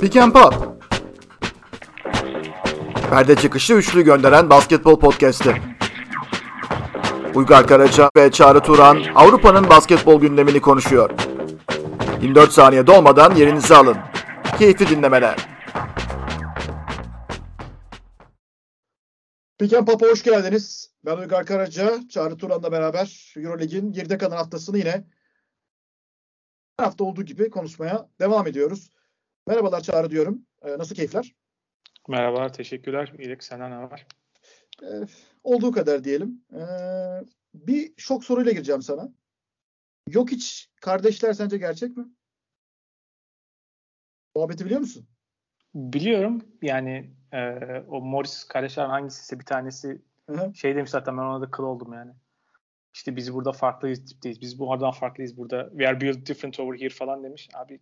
Pick and Pop. Perde çıkışı üçlü gönderen basketbol podcast'i. Uygar Karaca ve Çağrı Turan Avrupa'nın basketbol gündemini konuşuyor. 24 saniye dolmadan yerinizi alın. Keyifli dinlemeler. Pick and Pop'a hoş geldiniz. Ben Uygar Karaca, Çağrı Turan'la beraber Eurolig'in geride kalan haftasını yine her hafta olduğu gibi konuşmaya devam ediyoruz. Merhabalar Çağrı diyorum. Ee, nasıl keyifler? Merhabalar, teşekkürler. İyilik, senden ne var? Ee, olduğu kadar diyelim. Ee, bir şok soruyla gireceğim sana. Yok hiç kardeşler sence gerçek mi? Muhabbeti biliyor musun? Biliyorum. Yani e, o Morris kardeşler hangisi ise bir tanesi Hı-hı. şey demiş zaten ben ona da kıl oldum yani. İşte biz burada farklıyız tipteyiz. Biz bu aradan farklıyız burada. We are built different over here falan demiş. Abi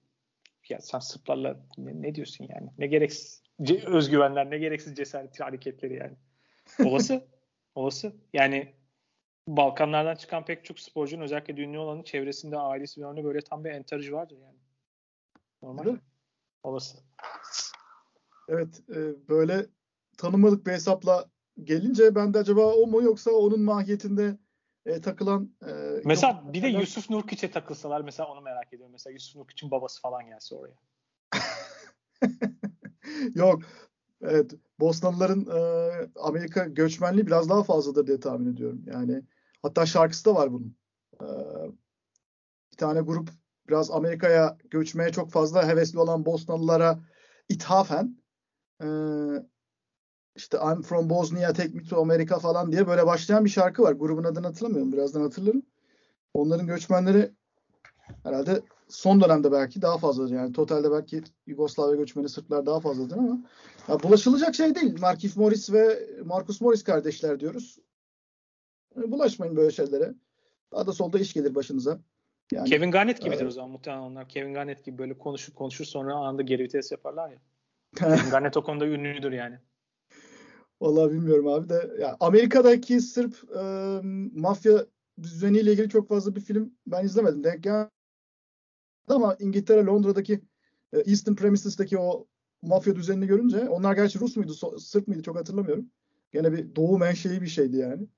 ya sen Sırplarla ne, ne diyorsun yani? Ne gereksiz ce, özgüvenler, ne gereksiz cesaret hareketleri yani. Olası. olası. Yani Balkanlardan çıkan pek çok sporcunun özellikle dünya olanın çevresinde ailesi ve böyle tam bir entarj vardır yani. Normal. Olası. Evet. E, böyle tanımadık bir hesapla gelince ben de acaba o mu yoksa onun mahiyetinde e, takılan e, mesela yok, bir de Yusuf Nurkiç'e takılsalar mesela onu merak ediyorum. Mesela Yusuf Nurkiç'in babası falan gelse oraya. yok. Evet. Bosnalıların e, Amerika göçmenliği biraz daha fazladır diye tahmin ediyorum. Yani hatta şarkısı da var bunun. E, bir tane grup biraz Amerika'ya göçmeye çok fazla hevesli olan Bosnalılara ithafen e, işte I'm from Bosnia, take me to America falan diye böyle başlayan bir şarkı var. Grubun adını hatırlamıyorum. Birazdan hatırlarım. Onların göçmenleri herhalde son dönemde belki daha fazladır. Yani totalde belki Yugoslavya göçmeni Sırplar daha fazladır ama ya bulaşılacak şey değil. Markif Morris ve Marcus Morris kardeşler diyoruz. E, bulaşmayın böyle şeylere. Daha da solda iş gelir başınıza. Yani, Kevin Garnett gibidir evet. o zaman muhtemelen onlar. Kevin Garnett gibi böyle konuşur konuşur sonra anında geri vites yaparlar ya. Kevin Garnett o konuda ünlüdür yani. Vallahi bilmiyorum abi de. Ya Amerika'daki Sırp e, mafya düzeniyle ilgili çok fazla bir film ben izlemedim. Denk geldi ama İngiltere Londra'daki e, Eastern Premises'teki o mafya düzenini görünce onlar gerçi Rus muydu, so, Sırp mıydı çok hatırlamıyorum. Gene bir doğu menşei bir şeydi yani.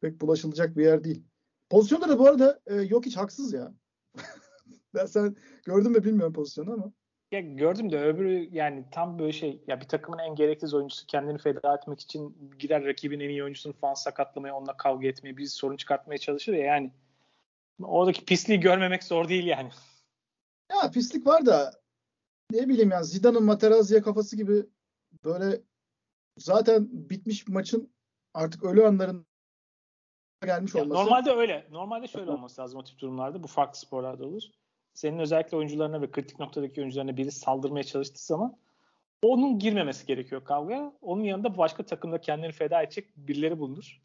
Pek bulaşılacak bir yer değil. Pozisyonda da bu arada e, yok hiç haksız ya. ben sen gördün mü bilmiyorum pozisyonu ama. Ya gördüm de öbürü yani tam böyle şey ya bir takımın en gereksiz oyuncusu kendini feda etmek için gider rakibin en iyi oyuncusunu falan sakatlamaya onunla kavga etmeye bir sorun çıkartmaya çalışır ya yani oradaki pisliği görmemek zor değil yani. Ya pislik var da ne bileyim yani Zidane'ın Materazzi'ye kafası gibi böyle zaten bitmiş maçın artık ölü anların gelmiş olması. Ya normalde öyle. Normalde şöyle olması lazım o tip durumlarda. Bu farklı sporlarda olur senin özellikle oyuncularına ve kritik noktadaki oyuncularına biri saldırmaya çalıştığı zaman onun girmemesi gerekiyor kavgaya. Onun yanında başka takımda kendini feda edecek birileri bulunur.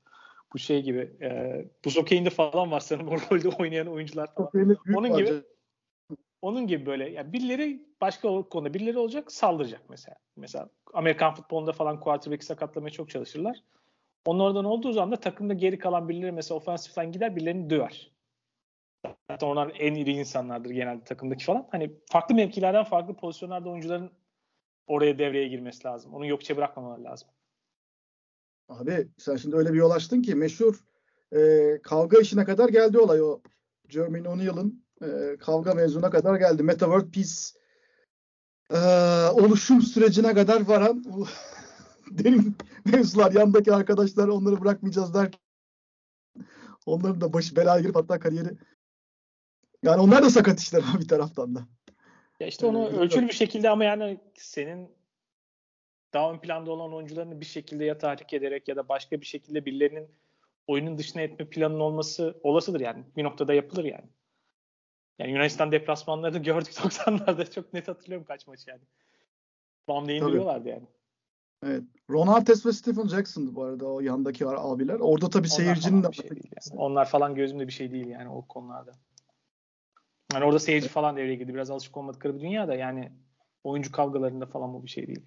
Bu şey gibi e, bu okeyinde falan var sanırım o rolde oynayan oyuncular falan. Onun gibi onun gibi böyle yani birileri başka konuda birileri olacak saldıracak mesela. Mesela Amerikan futbolunda falan quarterback'i sakatlamaya çok çalışırlar. Onlardan olduğu zaman da takımda geri kalan birileri mesela ofensiften gider birilerini döver. Zaten onlar en iri insanlardır genelde takımdaki falan. Hani farklı mevkilerden farklı pozisyonlarda oyuncuların oraya devreye girmesi lazım. Onu yokça bırakmamaları lazım. Abi sen şimdi öyle bir yol açtın ki meşhur e, kavga işine kadar geldi olay o. Jermaine O'Neal'ın e, kavga mevzuna kadar geldi. Meta World Peace e, oluşum sürecine kadar varan derin mevzular. Yandaki arkadaşlar onları bırakmayacağız derken onların da başı belaya girip hatta kariyeri yani onlar da sakat işler bir taraftan da. Ya işte onu ee, ölçülü bir şekilde ama yani senin daha ön planda olan oyuncularını bir şekilde ya tahrik ederek ya da başka bir şekilde birilerinin oyunun dışına etme planının olması olasıdır yani. Bir noktada yapılır yani. Yani Yunanistan deplasmanlarını gördük 90'larda çok net hatırlıyorum kaç maç yani. Bam'da indiriyorlardı yani. Evet. Ron Artest ve Stephen Jackson'dı bu arada o yandaki abiler. Orada tabii Onlar seyircinin de... Şey yani. Onlar falan gözümde bir şey değil yani o konularda. Yani orada seyirci falan devreye girdi. Biraz alışık olmadıkları bir dünyada yani oyuncu kavgalarında falan bu bir şey değil.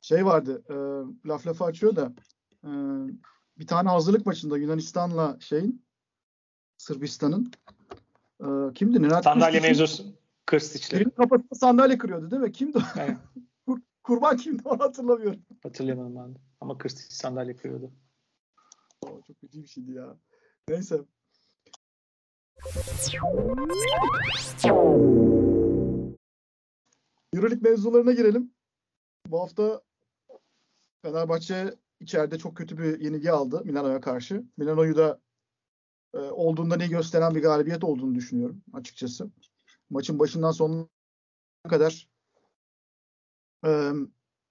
Şey vardı, e, laf lafı açıyor da e, bir tane hazırlık maçında Yunanistan'la şeyin Sırbistan'ın. Ee, kimdi? Nenad Sandalye mevzusu. Kırstic'le. Birinin kafasında sandalye kırıyordu değil mi? Kimdi o? Evet. Kur, kurban kimdi onu hatırlamıyorum. Hatırlayamadım ben de. Ama Kırstic sandalye kırıyordu. Oo, çok kötü bir şeydi ya. Neyse. Euroleague mevzularına girelim. Bu hafta Fenerbahçe içeride çok kötü bir yenilgi aldı Milano'ya karşı. Milano'yu da e, olduğundan iyi gösteren bir galibiyet olduğunu düşünüyorum açıkçası. Maçın başından sonuna kadar e,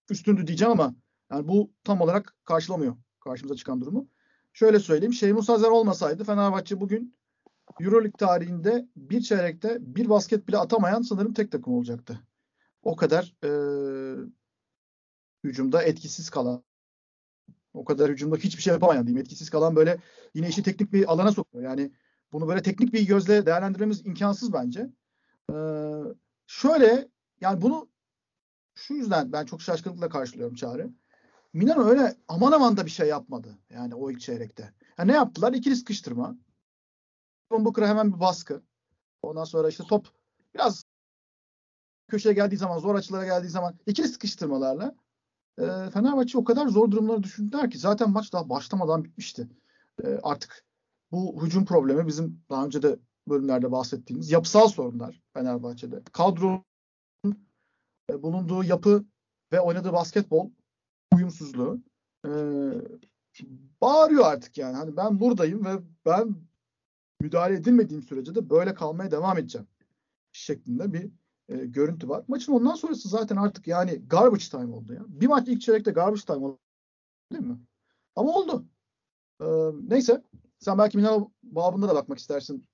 üstündü diyeceğim ama yani bu tam olarak karşılamıyor karşımıza çıkan durumu. Şöyle söyleyeyim. Şeymus Hazer olmasaydı Fenerbahçe bugün Euroleague tarihinde bir çeyrekte bir basket bile atamayan sanırım tek takım olacaktı. O kadar e, hücumda etkisiz kalan o kadar hücumda hiçbir şey yapamayan diyeyim. Etkisiz kalan böyle yine işi teknik bir alana sokuyor. Yani bunu böyle teknik bir gözle değerlendirmemiz imkansız bence. Ee, şöyle yani bunu şu yüzden ben çok şaşkınlıkla karşılıyorum Çağrı. Milano öyle aman aman da bir şey yapmadı. Yani o ilk çeyrekte. Yani ne yaptılar? İkili sıkıştırma. Booker'a hemen bir baskı. Ondan sonra işte top biraz köşeye geldiği zaman, zor açılara geldiği zaman ikili sıkıştırmalarla e, Fenerbahçe o kadar zor durumlara düşündüler ki zaten maç daha başlamadan bitmişti. E, artık bu hücum problemi bizim daha önce de bölümlerde bahsettiğimiz yapısal sorunlar Fenerbahçe'de. Kadronun e, bulunduğu yapı ve oynadığı basketbol uyumsuzluğu e, bağırıyor artık yani. Hani ben buradayım ve ben müdahale edilmediğim sürece de böyle kalmaya devam edeceğim şeklinde bir e, görüntü var. Maçın ondan sonrası zaten artık yani garbage time oldu ya. Bir maç ilk çeyrekte garbage time oldu değil mi? Ama oldu. E, neyse sen belki Milano babında da bakmak istersin.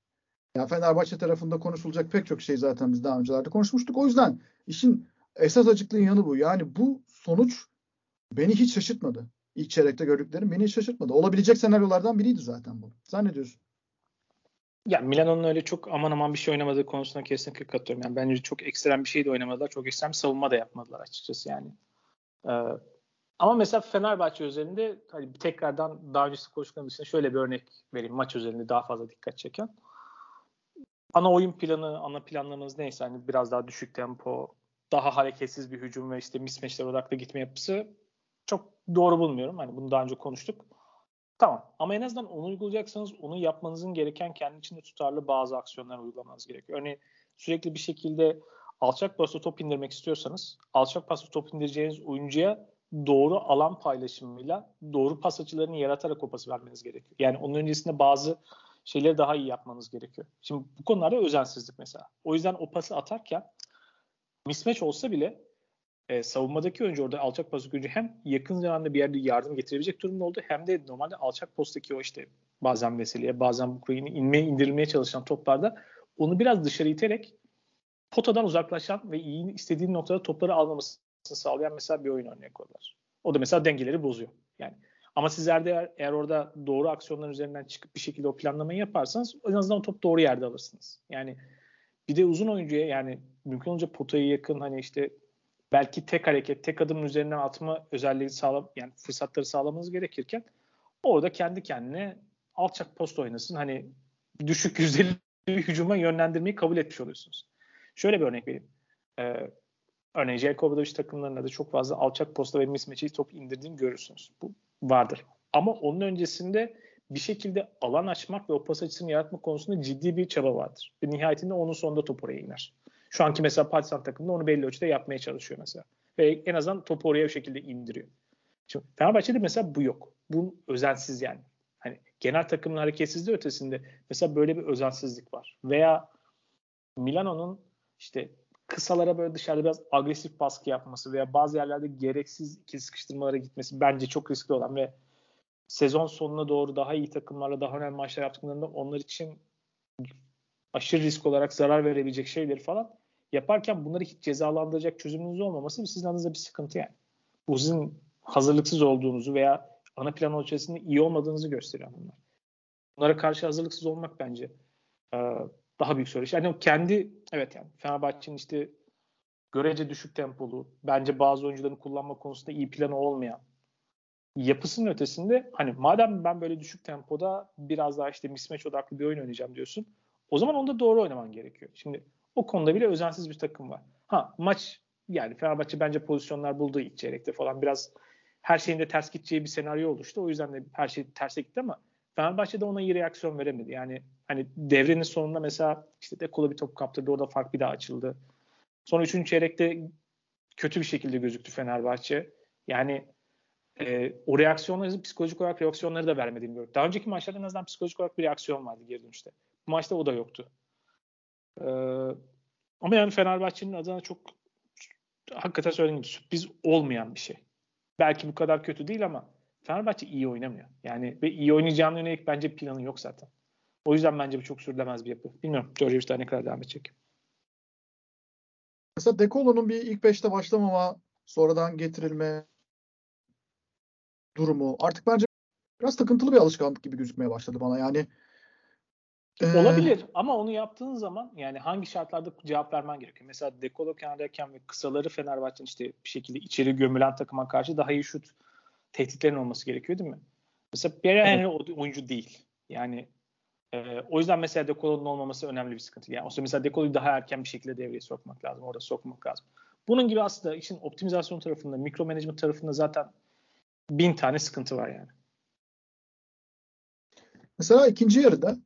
Yani Fenerbahçe tarafında konuşulacak pek çok şey zaten biz daha öncelerde konuşmuştuk. O yüzden işin esas acıklığın yanı bu. Yani bu sonuç beni hiç şaşırtmadı. İlk çeyrekte gördüklerim beni hiç şaşırtmadı. Olabilecek senaryolardan biriydi zaten bu. Sen ne diyorsun? Ya Milano'nun öyle çok aman aman bir şey oynamadığı konusuna kesinlikle katılıyorum. Yani bence çok ekstrem bir şey de oynamadılar. Çok ekstrem savunma da yapmadılar açıkçası yani. Ee, ama mesela Fenerbahçe özelinde hani tekrardan daha öncesi konuştuklarım dışında şöyle bir örnek vereyim. Maç özelinde daha fazla dikkat çeken. Ana oyun planı, ana planlamanız neyse hani biraz daha düşük tempo, daha hareketsiz bir hücum ve işte mismatchler odaklı gitme yapısı çok doğru bulmuyorum. Hani bunu daha önce konuştuk. Tamam ama en azından onu uygulayacaksanız onu yapmanızın gereken kendi içinde tutarlı bazı aksiyonlar uygulamanız gerekiyor. Örneğin sürekli bir şekilde alçak pasla top indirmek istiyorsanız alçak pasla top indireceğiniz oyuncuya doğru alan paylaşımıyla doğru pas açılarını yaratarak o pası vermeniz gerekiyor. Yani onun öncesinde bazı şeyleri daha iyi yapmanız gerekiyor. Şimdi bu konularda özensizlik mesela. O yüzden o pası atarken mismatch olsa bile e, savunmadaki oyuncu orada alçak postaki oyuncu hem yakın zamanda bir yerde yardım getirebilecek durumda oldu hem de normalde alçak posttaki o işte bazen Veseli'ye bazen bu kuyunu inmeye indirilmeye çalışan toplarda onu biraz dışarı iterek potadan uzaklaşan ve iyi istediğin noktada topları almamasını sağlayan mesela bir oyun örneği koydular. O da mesela dengeleri bozuyor. Yani ama sizler de eğer, eğer orada doğru aksiyonların üzerinden çıkıp bir şekilde o planlamayı yaparsanız en azından o top doğru yerde alırsınız. Yani bir de uzun oyuncuya yani mümkün olunca potaya yakın hani işte belki tek hareket, tek adım üzerinden atma özelliği sağlam yani fırsatları sağlamanız gerekirken orada kendi kendine alçak post oynasın. Hani düşük yüzdeli hücuma yönlendirmeyi kabul etmiş oluyorsunuz. Şöyle bir örnek vereyim. Ee, örneğin Jelko Obradoviç takımlarında da çok fazla alçak posta ve mismatch'i top indirdiğini görürsünüz. Bu vardır. Ama onun öncesinde bir şekilde alan açmak ve o pas açısını yaratmak konusunda ciddi bir çaba vardır. Ve nihayetinde onun sonunda top oraya iner. Şu anki mesela Partizan takımında onu belli ölçüde yapmaya çalışıyor mesela. Ve en azından topu oraya bir şekilde indiriyor. Şimdi Fenerbahçe'de mesela bu yok. Bu özensiz yani. Hani genel takımın hareketsizliği ötesinde mesela böyle bir özensizlik var. Veya Milano'nun işte kısalara böyle dışarıda biraz agresif baskı yapması veya bazı yerlerde gereksiz ikili sıkıştırmalara gitmesi bence çok riskli olan ve sezon sonuna doğru daha iyi takımlarla daha önemli maçlar yaptıklarında onlar için aşırı risk olarak zarar verebilecek şeyleri falan yaparken bunları hiç cezalandıracak çözümünüz olmaması sizin adınıza bir sıkıntı yani. Bu sizin hazırlıksız olduğunuzu veya ana plan içerisinde iyi olmadığınızı gösteriyor bunlar. Bunlara karşı hazırlıksız olmak bence e, daha büyük soru. Yani kendi evet yani Fenerbahçe'nin işte görece düşük tempolu, bence bazı oyuncuların kullanma konusunda iyi planı olmayan, yapısının ötesinde hani madem ben böyle düşük tempoda biraz daha işte mismatch odaklı bir oyun oynayacağım diyorsun. O zaman onda doğru oynaman gerekiyor. Şimdi o konuda bile özensiz bir takım var. Ha maç yani Fenerbahçe bence pozisyonlar buldu ilk çeyrekte falan biraz her şeyin de ters gideceği bir senaryo oluştu. O yüzden de her şey terse gitti ama Fenerbahçe de ona iyi reaksiyon veremedi. Yani hani devrenin sonunda mesela işte Dekola bir top kaptırdı. Orada fark bir daha açıldı. Sonra üçüncü çeyrekte kötü bir şekilde gözüktü Fenerbahçe. Yani e, o reaksiyonları, psikolojik olarak reaksiyonları da vermediğini gördük. Daha önceki maçlarda en azından psikolojik olarak bir reaksiyon vardı geri dönüşte. Bu maçta o da yoktu. Ee, ama yani Fenerbahçe'nin adına çok hakikaten söylediğim gibi sürpriz olmayan bir şey. Belki bu kadar kötü değil ama Fenerbahçe iyi oynamıyor. Yani ve iyi oynayacağına yönelik bence planı yok zaten. O yüzden bence bu çok sürdürülemez bir yapı. Bilmiyorum daha ne kadar devam edecek. Mesela Dekolo'nun bir ilk beşte başlamama, sonradan getirilme durumu artık bence biraz takıntılı bir alışkanlık gibi gözükmeye başladı bana. Yani Olabilir ama onu yaptığın zaman yani hangi şartlarda cevap vermen gerekiyor. Mesela Dekolo kenardayken ve kısaları Fenerbahçe'nin işte bir şekilde içeri gömülen takıma karşı daha iyi şut tehditlerin olması gerekiyor değil mi? Mesela Pierre Henry evet. oyuncu değil. Yani e, o yüzden mesela Dekolo'nun olmaması önemli bir sıkıntı. Yani o mesela Dekolo'yu daha erken bir şekilde devreye sokmak lazım. Orada sokmak lazım. Bunun gibi aslında işin optimizasyon tarafında, mikro management tarafında zaten bin tane sıkıntı var yani. Mesela ikinci yarıda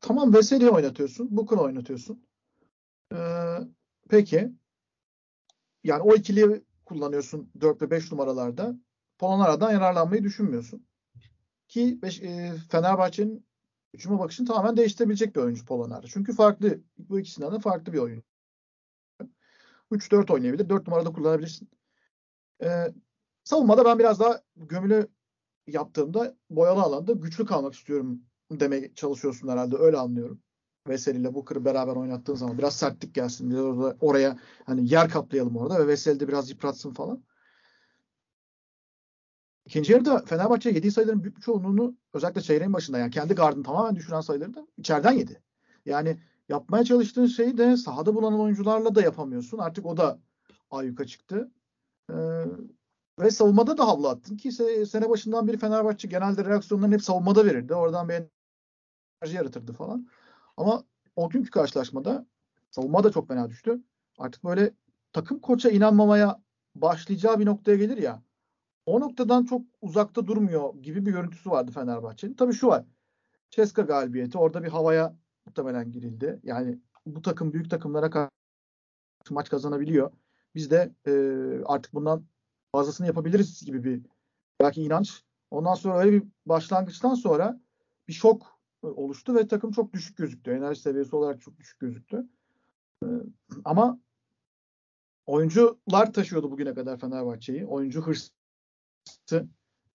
tamam Veseli oynatıyorsun, Booker oynatıyorsun. Ee, peki yani o ikiliyi kullanıyorsun 4 ve 5 numaralarda. Polonara'dan yararlanmayı düşünmüyorsun. Ki beş, e, Fenerbahçe'nin hücuma bakışını tamamen değiştirebilecek bir oyuncu Polonara. Çünkü farklı, bu ikisinden de farklı bir oyun. 3-4 oynayabilir. 4 numarada kullanabilirsin. Ee, savunmada ben biraz daha gömülü yaptığımda boyalı alanda güçlü kalmak istiyorum demeye çalışıyorsun herhalde. Öyle anlıyorum. Veseli ile Booker'ı beraber oynattığın zaman biraz sertlik gelsin. Biraz orada, oraya hani yer kaplayalım orada ve Veseli de biraz yıpratsın falan. İkinci yarıda Fenerbahçe yediği sayıların büyük bir çoğunluğunu özellikle çeyreğin başında yani kendi gardını tamamen düşüren sayıları da içeriden yedi. Yani yapmaya çalıştığın şeyi de sahada bulunan oyuncularla da yapamıyorsun. Artık o da ayyuka çıktı. Ee, ve savunmada da havlu attın ki sene başından beri Fenerbahçe genelde reaksiyonlarını hep savunmada verirdi. Oradan bir enerji yaratırdı falan. Ama o günkü karşılaşmada savunma da çok fena düştü. Artık böyle takım koça inanmamaya başlayacağı bir noktaya gelir ya. O noktadan çok uzakta durmuyor gibi bir görüntüsü vardı Fenerbahçe'nin. Tabii şu var. Ceska galibiyeti orada bir havaya muhtemelen girildi. Yani bu takım büyük takımlara karşı maç kazanabiliyor. Biz de e, artık bundan fazlasını yapabiliriz gibi bir belki inanç. Ondan sonra öyle bir başlangıçtan sonra bir şok oluştu ve takım çok düşük gözüktü. Enerji seviyesi olarak çok düşük gözüktü. Ee, ama oyuncular taşıyordu bugüne kadar Fenerbahçe'yi. Oyuncu hırsı,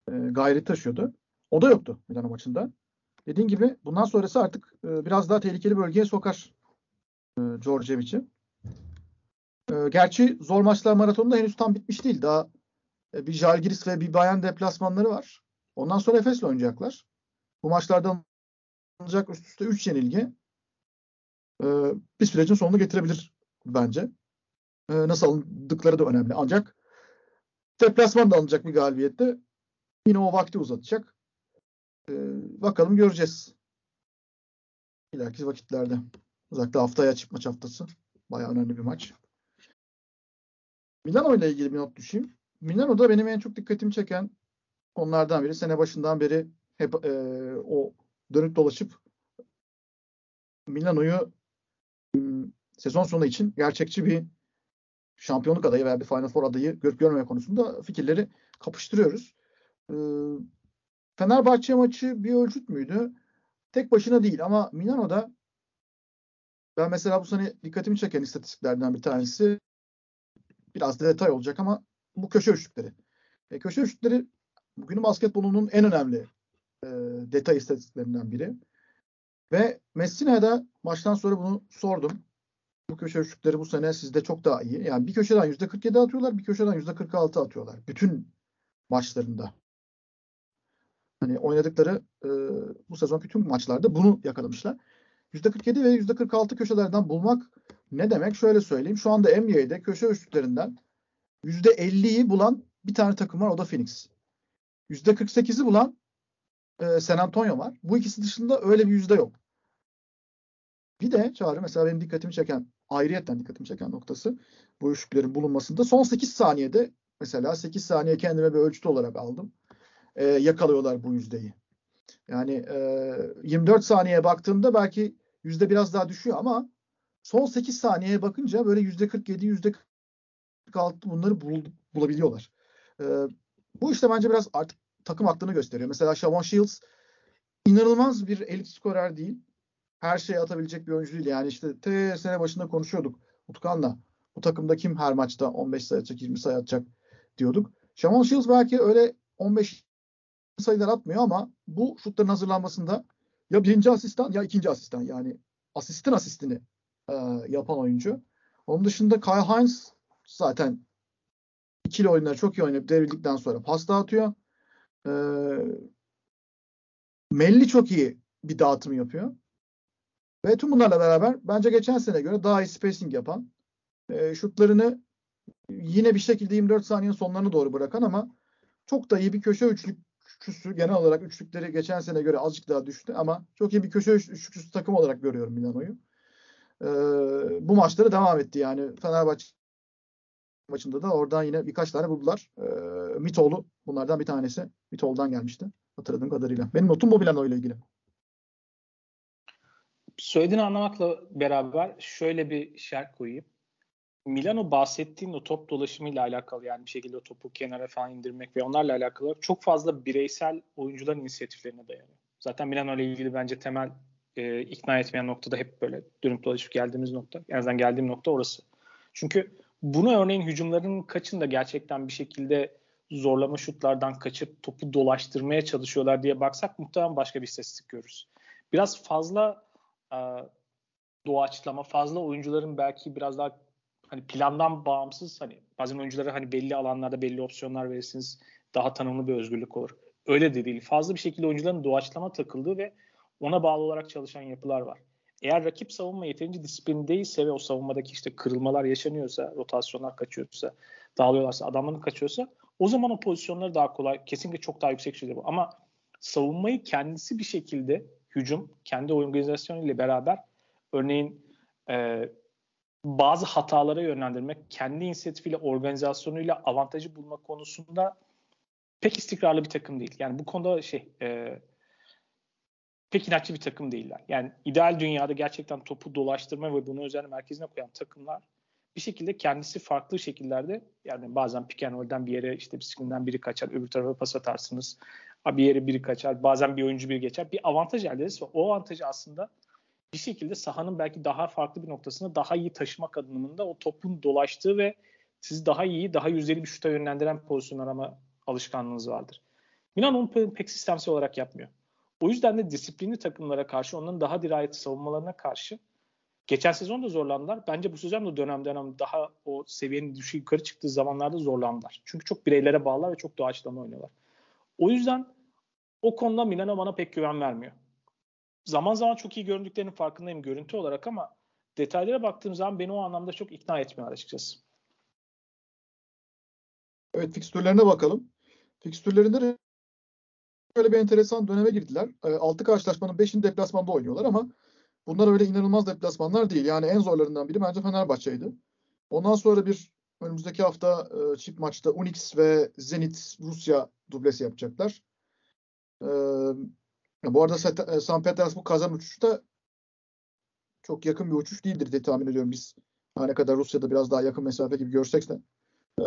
e, gayret taşıyordu. O da yoktu Milano maçında. Dediğin gibi bundan sonrası artık e, biraz daha tehlikeli bölgeye sokar e, Djordjevic'i. E, gerçi zor maçlar maratonunda henüz tam bitmiş değil. Daha bir Jalgiris ve bir Bayern deplasmanları var. Ondan sonra Efes'le oynayacaklar. Bu maçlardan alınacak üst üste 3 yenilgi e, bir sürecin sonunu getirebilir bence. E, nasıl alındıkları da önemli. Ancak deplasman da alınacak bir galibiyette yine o vakti uzatacak. E, bakalım göreceğiz. İleriki vakitlerde. Özellikle haftaya açık maç haftası. Bayağı önemli bir maç. Milano ile ilgili bir not düşeyim. Milano'da benim en çok dikkatimi çeken onlardan biri. Sene başından beri hep e, o dönüp dolaşıp Milano'yu sezon sonu için gerçekçi bir şampiyonluk adayı veya bir Final Four adayı görüp görmeme konusunda fikirleri kapıştırıyoruz. Fenerbahçe maçı bir ölçüt müydü? Tek başına değil ama Milano'da ben mesela bu sene dikkatimi çeken istatistiklerden bir tanesi biraz detay olacak ama bu köşe üçlükleri. E, köşe üçlükleri bugünün basketbolunun en önemli e, detay istatistiklerinden biri. Ve Messina'da maçtan sonra bunu sordum. Bu köşe üçlükleri bu sene sizde çok daha iyi. Yani bir köşeden %47 atıyorlar, bir köşeden %46 atıyorlar. Bütün maçlarında. Hani oynadıkları e, bu sezon bütün maçlarda bunu yakalamışlar. %47 ve %46 köşelerden bulmak ne demek? Şöyle söyleyeyim. Şu anda NBA'de köşe üçlüklerinden %50'yi bulan bir tane takım var. O da Phoenix. %48'i bulan e, San Antonio var. Bu ikisi dışında öyle bir yüzde yok. Bir de Çağrı mesela benim dikkatimi çeken, ayrıyetten dikkatimi çeken noktası bu üçlüklerin bulunmasında son 8 saniyede mesela 8 saniye kendime bir ölçütü olarak aldım. E, yakalıyorlar bu yüzdeyi. Yani e, 24 saniyeye baktığımda belki yüzde biraz daha düşüyor ama son 8 saniyeye bakınca böyle yüzde 47, yüzde 46 bunları bul, bulabiliyorlar. E, bu işte bence biraz artık takım aklını gösteriyor. Mesela Shavon Shields inanılmaz bir elit skorer değil. Her şeyi atabilecek bir oyuncu değil. Yani işte te sene başında konuşuyorduk Utkan'la. Bu takımda kim her maçta 15 sayı atacak, 20 sayı atacak diyorduk. Shavon Shields belki öyle 15 sayılar atmıyor ama bu şutların hazırlanmasında ya birinci asistan ya ikinci asistan yani asistin asistini e, yapan oyuncu. Onun dışında Kyle Hines zaten ikili oyunları çok iyi oynayıp devrildikten sonra pas dağıtıyor. E, Melli çok iyi bir dağıtım yapıyor. Ve tüm bunlarla beraber bence geçen sene göre daha iyi spacing yapan, e, şutlarını yine bir şekilde 24 saniyenin sonlarına doğru bırakan ama çok da iyi bir köşe üçlük üçlüsü genel olarak üçlükleri geçen sene göre azıcık daha düştü ama çok iyi bir köşe üçlüsü takım olarak görüyorum Milano'yu. Ee, bu maçları devam etti yani Fenerbahçe maçında da oradan yine birkaç tane buldular. Ee, Mitoğlu bunlardan bir tanesi. Mitoğlu'dan gelmişti hatırladığım kadarıyla. Benim notum bu Milano ile ilgili. Söylediğini anlamakla beraber şöyle bir şart koyayım. Milano bahsettiğin o top dolaşımıyla alakalı yani bir şekilde o topu kenara falan indirmek ve onlarla alakalı çok fazla bireysel oyuncuların inisiyatiflerine dayanıyor. Zaten Milano ile ilgili bence temel e, ikna etmeyen noktada hep böyle dönüp dolaşıp geldiğimiz nokta. En azından geldiğim nokta orası. Çünkü bunu örneğin hücumların kaçında gerçekten bir şekilde zorlama şutlardan kaçıp topu dolaştırmaya çalışıyorlar diye baksak muhtemelen başka bir istatistik görürüz. Biraz fazla e, doğaçlama, fazla oyuncuların belki biraz daha hani plandan bağımsız hani bazen oyunculara hani belli alanlarda belli opsiyonlar verirsiniz daha tanımlı bir özgürlük olur. Öyle de değil. Fazla bir şekilde oyuncuların doğaçlama takıldığı ve ona bağlı olarak çalışan yapılar var. Eğer rakip savunma yeterince disiplindeyse ve o savunmadaki işte kırılmalar yaşanıyorsa, rotasyonlar kaçıyorsa, dağılıyorlarsa, adamların kaçıyorsa o zaman o pozisyonları daha kolay, kesinlikle çok daha yüksek şeyler bu. Ama savunmayı kendisi bir şekilde hücum, kendi organizasyonu ile beraber örneğin e, bazı hatalara yönlendirmek, kendi inisiyatifiyle, organizasyonuyla avantajı bulma konusunda pek istikrarlı bir takım değil. Yani bu konuda şey e, pek inatçı bir takım değiller. Yani ideal dünyada gerçekten topu dolaştırma ve bunu özel merkezine koyan takımlar bir şekilde kendisi farklı şekillerde yani bazen pick and bir yere işte bisikletinden biri kaçar, öbür tarafa pas atarsınız. Bir yere biri kaçar, bazen bir oyuncu biri geçer. Bir avantaj elde ederiz ve o avantajı aslında bir şekilde sahanın belki daha farklı bir noktasına daha iyi taşımak adımında o topun dolaştığı ve sizi daha iyi, daha yüzdeli bir şuta yönlendiren pozisyon arama alışkanlığınız vardır. Milan onu pek sistemsel olarak yapmıyor. O yüzden de disiplinli takımlara karşı, onların daha dirayetli savunmalarına karşı geçen sezon da zorlandılar. Bence bu sezon da dönem dönem daha o seviyenin düşük yukarı çıktığı zamanlarda zorlandılar. Çünkü çok bireylere bağlı ve çok doğaçlama oynuyorlar. O yüzden o konuda Milano bana pek güven vermiyor zaman zaman çok iyi göründüklerinin farkındayım görüntü olarak ama detaylara baktığım zaman beni o anlamda çok ikna etmiyor açıkçası. Evet fikstürlerine bakalım. Fikstürlerinde de böyle bir enteresan döneme girdiler. 6 ee, karşılaşmanın 5'ini deplasmanda oynuyorlar ama bunlar öyle inanılmaz deplasmanlar değil. Yani en zorlarından biri bence Fenerbahçe'ydi. Ondan sonra bir önümüzdeki hafta e, çift maçta Unix ve Zenit Rusya dublesi yapacaklar. Ee, bu arada St. Petersburg kazan uçuşu da çok yakın bir uçuş değildir diye tahmin ediyorum biz. Ne kadar Rusya'da biraz daha yakın mesafe gibi görsek de. Ee,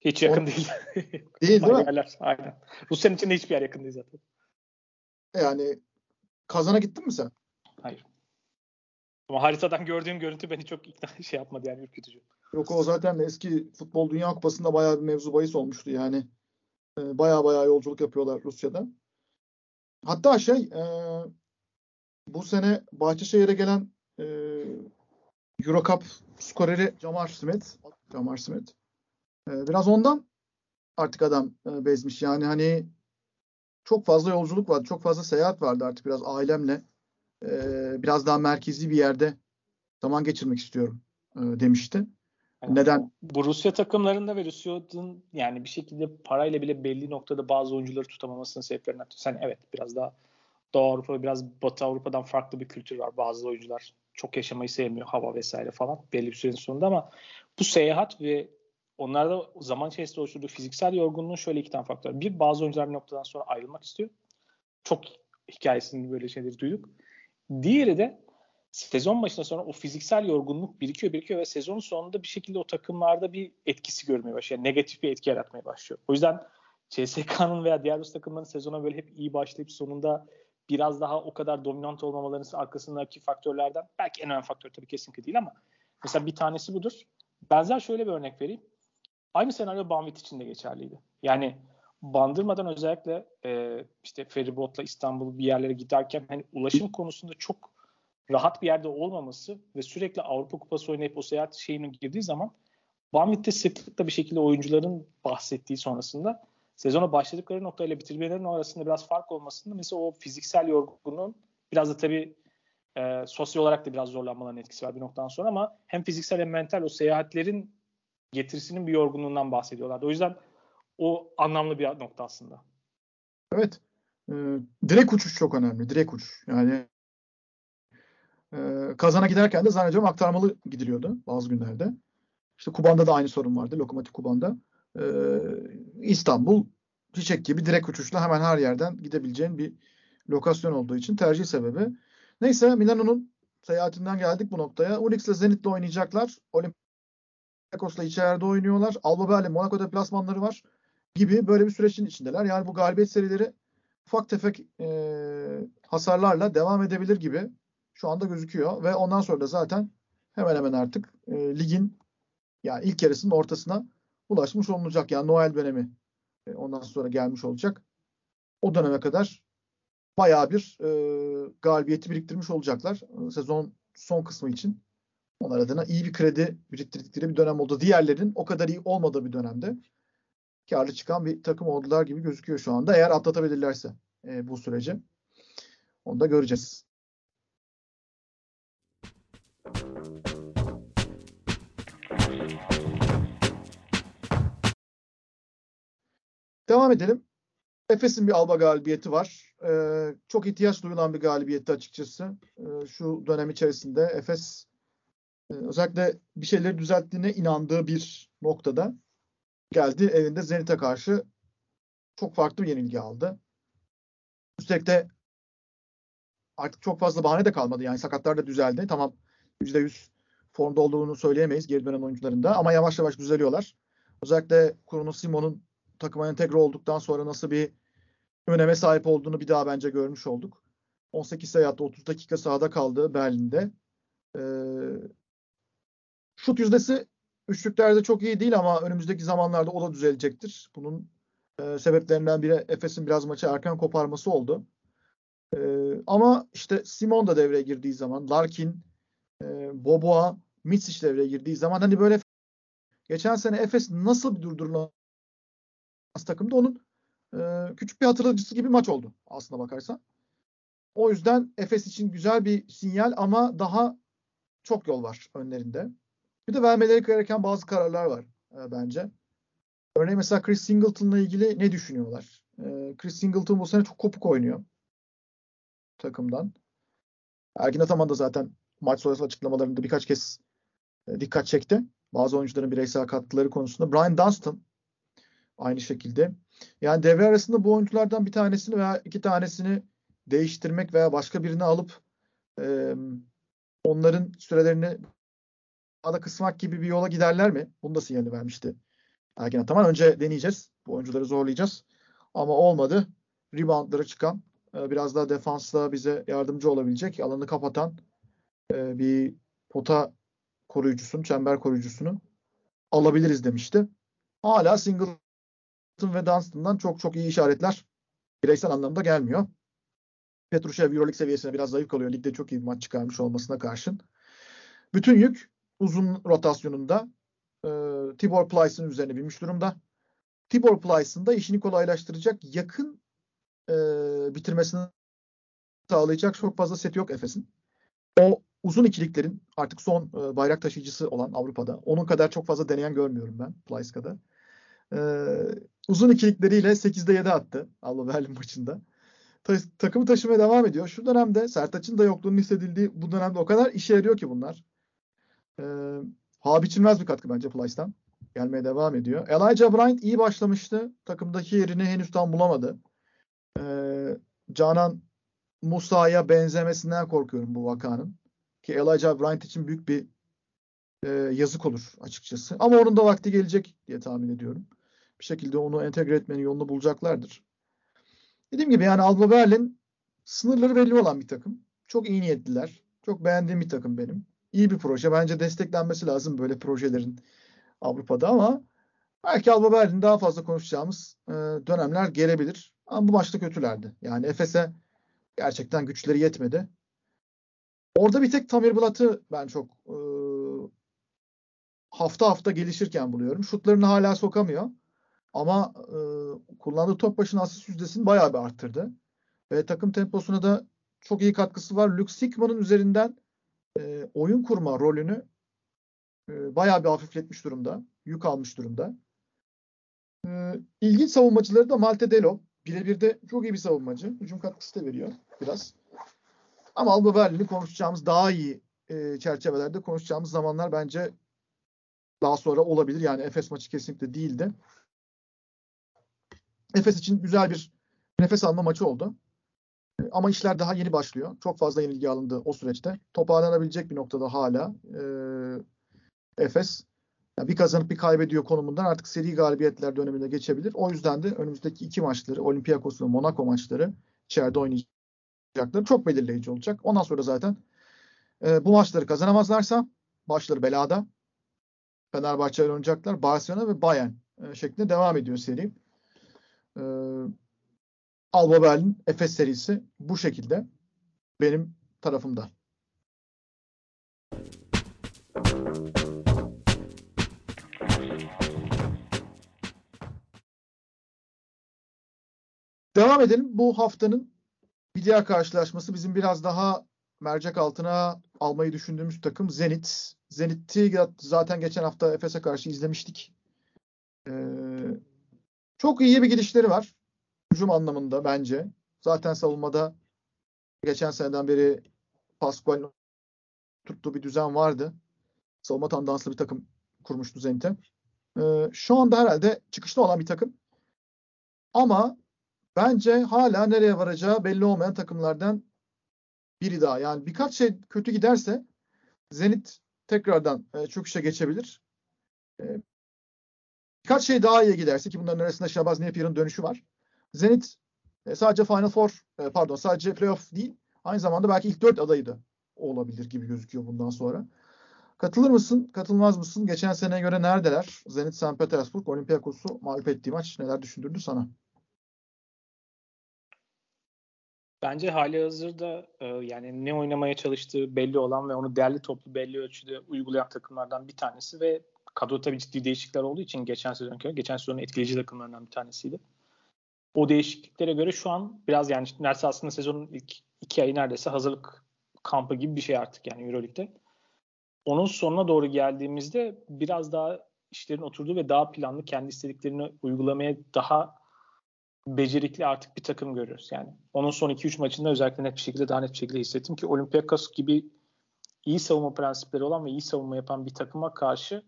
Hiç yakın o, değil. değil değil mi? Aynen. Rusya'nın içinde hiçbir yer yakın değil zaten. Yani Kazan'a gittin mi sen? Hayır. Ama haritadan gördüğüm görüntü beni çok ikna şey yapmadı yani ürkütücü. Yok o zaten eski Futbol Dünya Kupası'nda bayağı bir mevzu bahis olmuştu yani. Ee, bayağı bayağı yolculuk yapıyorlar Rusya'dan. Hatta şey e, bu sene Bahçeşehir'e gelen e, Eurocup skoreri Jamar Smith. Jamar Smith. E, biraz ondan artık adam e, bezmiş. Yani hani çok fazla yolculuk vardı. Çok fazla seyahat vardı artık biraz ailemle. E, biraz daha merkezi bir yerde zaman geçirmek istiyorum e, demişti. Yani Neden? Bu Rusya takımlarında ve Rusya'nın yani bir şekilde parayla bile belli noktada bazı oyuncuları tutamamasının sebeplerinden. Sen evet biraz daha Doğu Avrupa biraz Batı Avrupa'dan farklı bir kültür var. Bazı oyuncular çok yaşamayı sevmiyor hava vesaire falan belli bir sürenin sonunda ama bu seyahat ve onlarda zaman içerisinde oluşturduğu fiziksel yorgunluğun şöyle iki tane faktör. Bir bazı oyuncular bir noktadan sonra ayrılmak istiyor. Çok hikayesinde böyle şeyleri duyduk. Diğeri de sezon başına sonra o fiziksel yorgunluk birikiyor birikiyor ve sezon sonunda bir şekilde o takımlarda bir etkisi görmeye başlıyor. Yani negatif bir etki yaratmaya başlıyor. O yüzden CSK'nın veya diğer Rus takımların sezona böyle hep iyi başlayıp sonunda biraz daha o kadar dominant olmamalarının arkasındaki faktörlerden belki en önemli faktör tabii kesinlikle değil ama mesela bir tanesi budur. Benzer şöyle bir örnek vereyim. Aynı senaryo Banvit için de geçerliydi. Yani bandırmadan özellikle e, işte feribotla İstanbul bir yerlere giderken hani ulaşım konusunda çok rahat bir yerde olmaması ve sürekli Avrupa Kupası oynayıp o seyahat şeyine girdiği zaman Banvit'te sıklıkla bir şekilde oyuncuların bahsettiği sonrasında sezona başladıkları noktayla bitirmelerinin arasında biraz fark olmasında mesela o fiziksel yorgunluğun biraz da tabii e, sosyal olarak da biraz zorlanmaların etkisi var bir noktadan sonra ama hem fiziksel hem mental o seyahatlerin getirisinin bir yorgunluğundan bahsediyorlar. O yüzden o anlamlı bir nokta aslında. Evet. Ee, direkt uçuş çok önemli. Direkt uçuş. Yani e, kazana giderken de zannediyorum aktarmalı gidiliyordu bazı günlerde. İşte Kuban'da da aynı sorun vardı. Lokomotiv Kuban'da. Ee, İstanbul çiçek gibi direkt uçuşla hemen her yerden gidebileceğin bir lokasyon olduğu için tercih sebebi. Neyse Milano'nun seyahatinden geldik bu noktaya. Unix ile Zenit'le oynayacaklar. Olympiakos'la içeride oynuyorlar. Alba Berlin, Monaco deplasmanları var gibi böyle bir sürecin içindeler. Yani bu galibiyet serileri ufak tefek e, hasarlarla devam edebilir gibi şu anda gözüküyor. Ve ondan sonra da zaten hemen hemen artık e, ligin yani ilk yarısının ortasına ulaşmış olunacak. Yani Noel dönemi e, ondan sonra gelmiş olacak. O döneme kadar bayağı bir e, galibiyeti biriktirmiş olacaklar. Sezon son kısmı için. Onlar adına iyi bir kredi biriktirdikleri bir dönem oldu. Diğerlerinin o kadar iyi olmadığı bir dönemde karlı çıkan bir takım oldular gibi gözüküyor şu anda. Eğer atlatabilirlerse e, bu süreci. Onu da göreceğiz. Devam edelim. Efes'in bir Alba galibiyeti var. Ee, çok ihtiyaç duyulan bir galibiyetti açıkçası. Ee, şu dönem içerisinde Efes özellikle bir şeyleri düzelttiğine inandığı bir noktada geldi evinde Zenit'e karşı çok farklı bir yenilgi aldı. Üstelik de artık çok fazla bahane de kalmadı. Yani sakatlar da düzeldi. Tamam %100 formda olduğunu söyleyemeyiz geri dönen oyuncularında ama yavaş yavaş düzeliyorlar. Özellikle Kuruno Simon'un takıma entegre olduktan sonra nasıl bir öneme sahip olduğunu bir daha bence görmüş olduk. 18 sayı attı, 30 dakika sahada kaldı Berlin'de. Ee, şut yüzdesi üçlüklerde çok iyi değil ama önümüzdeki zamanlarda o da düzelecektir. Bunun e, sebeplerinden biri Efes'in biraz maçı erken koparması oldu. E, ama işte Simon da devreye girdiği zaman, Larkin, e, Boboa, Mitsic devreye girdiği zaman hani böyle geçen sene Efes nasıl bir durdurulan takımda onun e, küçük bir hatırlatıcısı gibi maç oldu aslına bakarsan. O yüzden Efes için güzel bir sinyal ama daha çok yol var önlerinde. Bir de vermeleri gereken bazı kararlar var e, bence. Örneğin mesela Chris Singleton'la ilgili ne düşünüyorlar? E, Chris Singleton bu sene çok kopuk oynuyor takımdan. Ergin Ataman da zaten maç sonrası açıklamalarında birkaç kez e, dikkat çekti. Bazı oyuncuların bireysel katkıları konusunda. Brian Dunstan aynı şekilde. Yani devre arasında bu oyunculardan bir tanesini veya iki tanesini değiştirmek veya başka birini alıp e, onların sürelerini daha da kısmak gibi bir yola giderler mi? Bunu da sinyalini vermişti Ergin Ataman. Önce deneyeceğiz. Bu oyuncuları zorlayacağız. Ama olmadı. Reboundları çıkan, e, biraz daha defansla bize yardımcı olabilecek, alanı kapatan e, bir pota koruyucusunu, çember koruyucusunu alabiliriz demişti. Hala Singleton ve Dunstan'dan çok çok iyi işaretler bireysel anlamda gelmiyor. Petrushev Euroleague seviyesine biraz zayıf kalıyor. Ligde çok iyi bir maç çıkarmış olmasına karşın. Bütün yük uzun rotasyonunda e, Tibor Plyce'ın üzerine binmiş durumda. Tibor Plyce'ın da işini kolaylaştıracak yakın e, bitirmesini sağlayacak çok fazla set yok Efes'in. O uzun ikiliklerin artık son e, bayrak taşıyıcısı olan Avrupa'da. Onun kadar çok fazla deneyen görmüyorum ben Playska'da. E, uzun ikilikleriyle 8'de 7 attı Alba Berlin maçında. Ta, takımı taşımaya devam ediyor. Şu dönemde Sertaç'ın da yokluğunun hissedildiği bu dönemde o kadar işe yarıyor ki bunlar. E, ha biçilmez bir katkı bence Plyce'dan. Gelmeye devam ediyor. Elijah Bryant iyi başlamıştı. Takımdaki yerini henüz tam bulamadı. E, Canan Musa'ya benzemesinden korkuyorum bu vakanın. Ki Elijah Bryant için büyük bir e, yazık olur açıkçası. Ama onun da vakti gelecek diye tahmin ediyorum. Bir şekilde onu entegre etmenin yolunu bulacaklardır. Dediğim gibi yani Alba Berlin sınırları belli olan bir takım. Çok iyi niyetliler. Çok beğendiğim bir takım benim. İyi bir proje. Bence desteklenmesi lazım böyle projelerin Avrupa'da ama belki Alba Berlin daha fazla konuşacağımız e, dönemler gelebilir. Ama bu maçta kötülerdi. Yani Efes'e gerçekten güçleri yetmedi. Orada bir tek Tamir Blat'ı ben çok e, hafta hafta gelişirken buluyorum. Şutlarını hala sokamıyor. Ama e, kullandığı top başına asist yüzdesini bayağı bir arttırdı. Ve takım temposuna da çok iyi katkısı var. Luke Sigma'nın üzerinden e, oyun kurma rolünü e, bayağı bir hafifletmiş durumda. Yük almış durumda. E, ilginç savunmacıları da Malte Delo. Birebir de çok iyi bir savunmacı. Hücum katkısı da veriyor biraz. Ama Alba Berlin'i konuşacağımız daha iyi e, çerçevelerde konuşacağımız zamanlar bence daha sonra olabilir. Yani Efes maçı kesinlikle değildi. Efes için güzel bir nefes alma maçı oldu. Ama işler daha yeni başlıyor. Çok fazla yenilgi alındı o süreçte. Toparlanabilecek bir noktada hala e, Efes. Yani bir kazanıp bir kaybediyor konumundan artık seri galibiyetler dönemine geçebilir. O yüzden de önümüzdeki iki maçları Olympiakos ve Monaco maçları içeride oynayacakları çok belirleyici olacak. Ondan sonra zaten e, bu maçları kazanamazlarsa başları belada. Fenerbahçe oynayacaklar. Barcelona ve Bayern e, şeklinde devam ediyor seri. E, Alba Berlin Efes serisi bu şekilde benim tarafımda. Devam edelim. Bu haftanın bir diğer karşılaşması bizim biraz daha mercek altına almayı düşündüğümüz takım Zenit. Zenit'i zaten geçen hafta Efes'e karşı izlemiştik. Ee, çok iyi bir gidişleri var. Hücum anlamında bence. Zaten savunmada geçen seneden beri Pascual'in tuttuğu bir düzen vardı. Savunma tandanslı bir takım kurmuştu Zenit'e. Ee, şu anda herhalde çıkışta olan bir takım. Ama bence hala nereye varacağı belli olmayan takımlardan biri daha. Yani birkaç şey kötü giderse Zenit tekrardan e, çöküşe geçebilir. E, birkaç şey daha iyi giderse ki bunların arasında Şabaz Napier'ın dönüşü var. Zenit e, sadece Final Four e, pardon sadece playoff değil aynı zamanda belki ilk dört adayı da olabilir gibi gözüküyor bundan sonra. Katılır mısın? Katılmaz mısın? Geçen seneye göre neredeler? Zenit St. Petersburg Olympiakos'u mağlup ettiği maç neler düşündürdü sana? Bence hali hazırda e, yani ne oynamaya çalıştığı belli olan ve onu değerli toplu belli ölçüde uygulayan takımlardan bir tanesi ve kadro tabii ciddi değişiklikler olduğu için geçen sezon geçen sezonun etkileyici takımlarından bir tanesiydi. O değişikliklere göre şu an biraz yani neredeyse aslında sezonun ilk iki ayı neredeyse hazırlık kampı gibi bir şey artık yani Euroleague'de. Onun sonuna doğru geldiğimizde biraz daha işlerin oturduğu ve daha planlı kendi istediklerini uygulamaya daha becerikli artık bir takım görüyoruz. Yani onun son 2-3 maçında özellikle net bir şekilde daha net bir şekilde hissettim ki Olympiakos gibi iyi savunma prensipleri olan ve iyi savunma yapan bir takıma karşı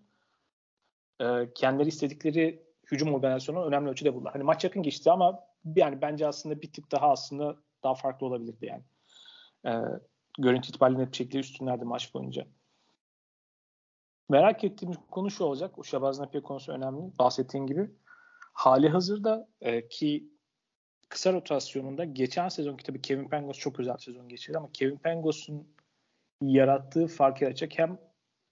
e, kendileri istedikleri hücum organizasyonu önemli ölçüde buldular. Hani maç yakın geçti ama yani bence aslında bir tık daha aslında daha farklı olabilirdi yani. E, görüntü itibariyle net bir şekilde üstünlerdi maç boyunca. Merak ettiğim konu şu olacak. O Şabaz Napier konusu önemli. Bahsettiğin gibi. Hali hazırda e, ki kısa rotasyonunda geçen sezonki tabii Kevin Pangos çok özel sezon geçirdi ama Kevin Pangos'un yarattığı fark yaratacak hem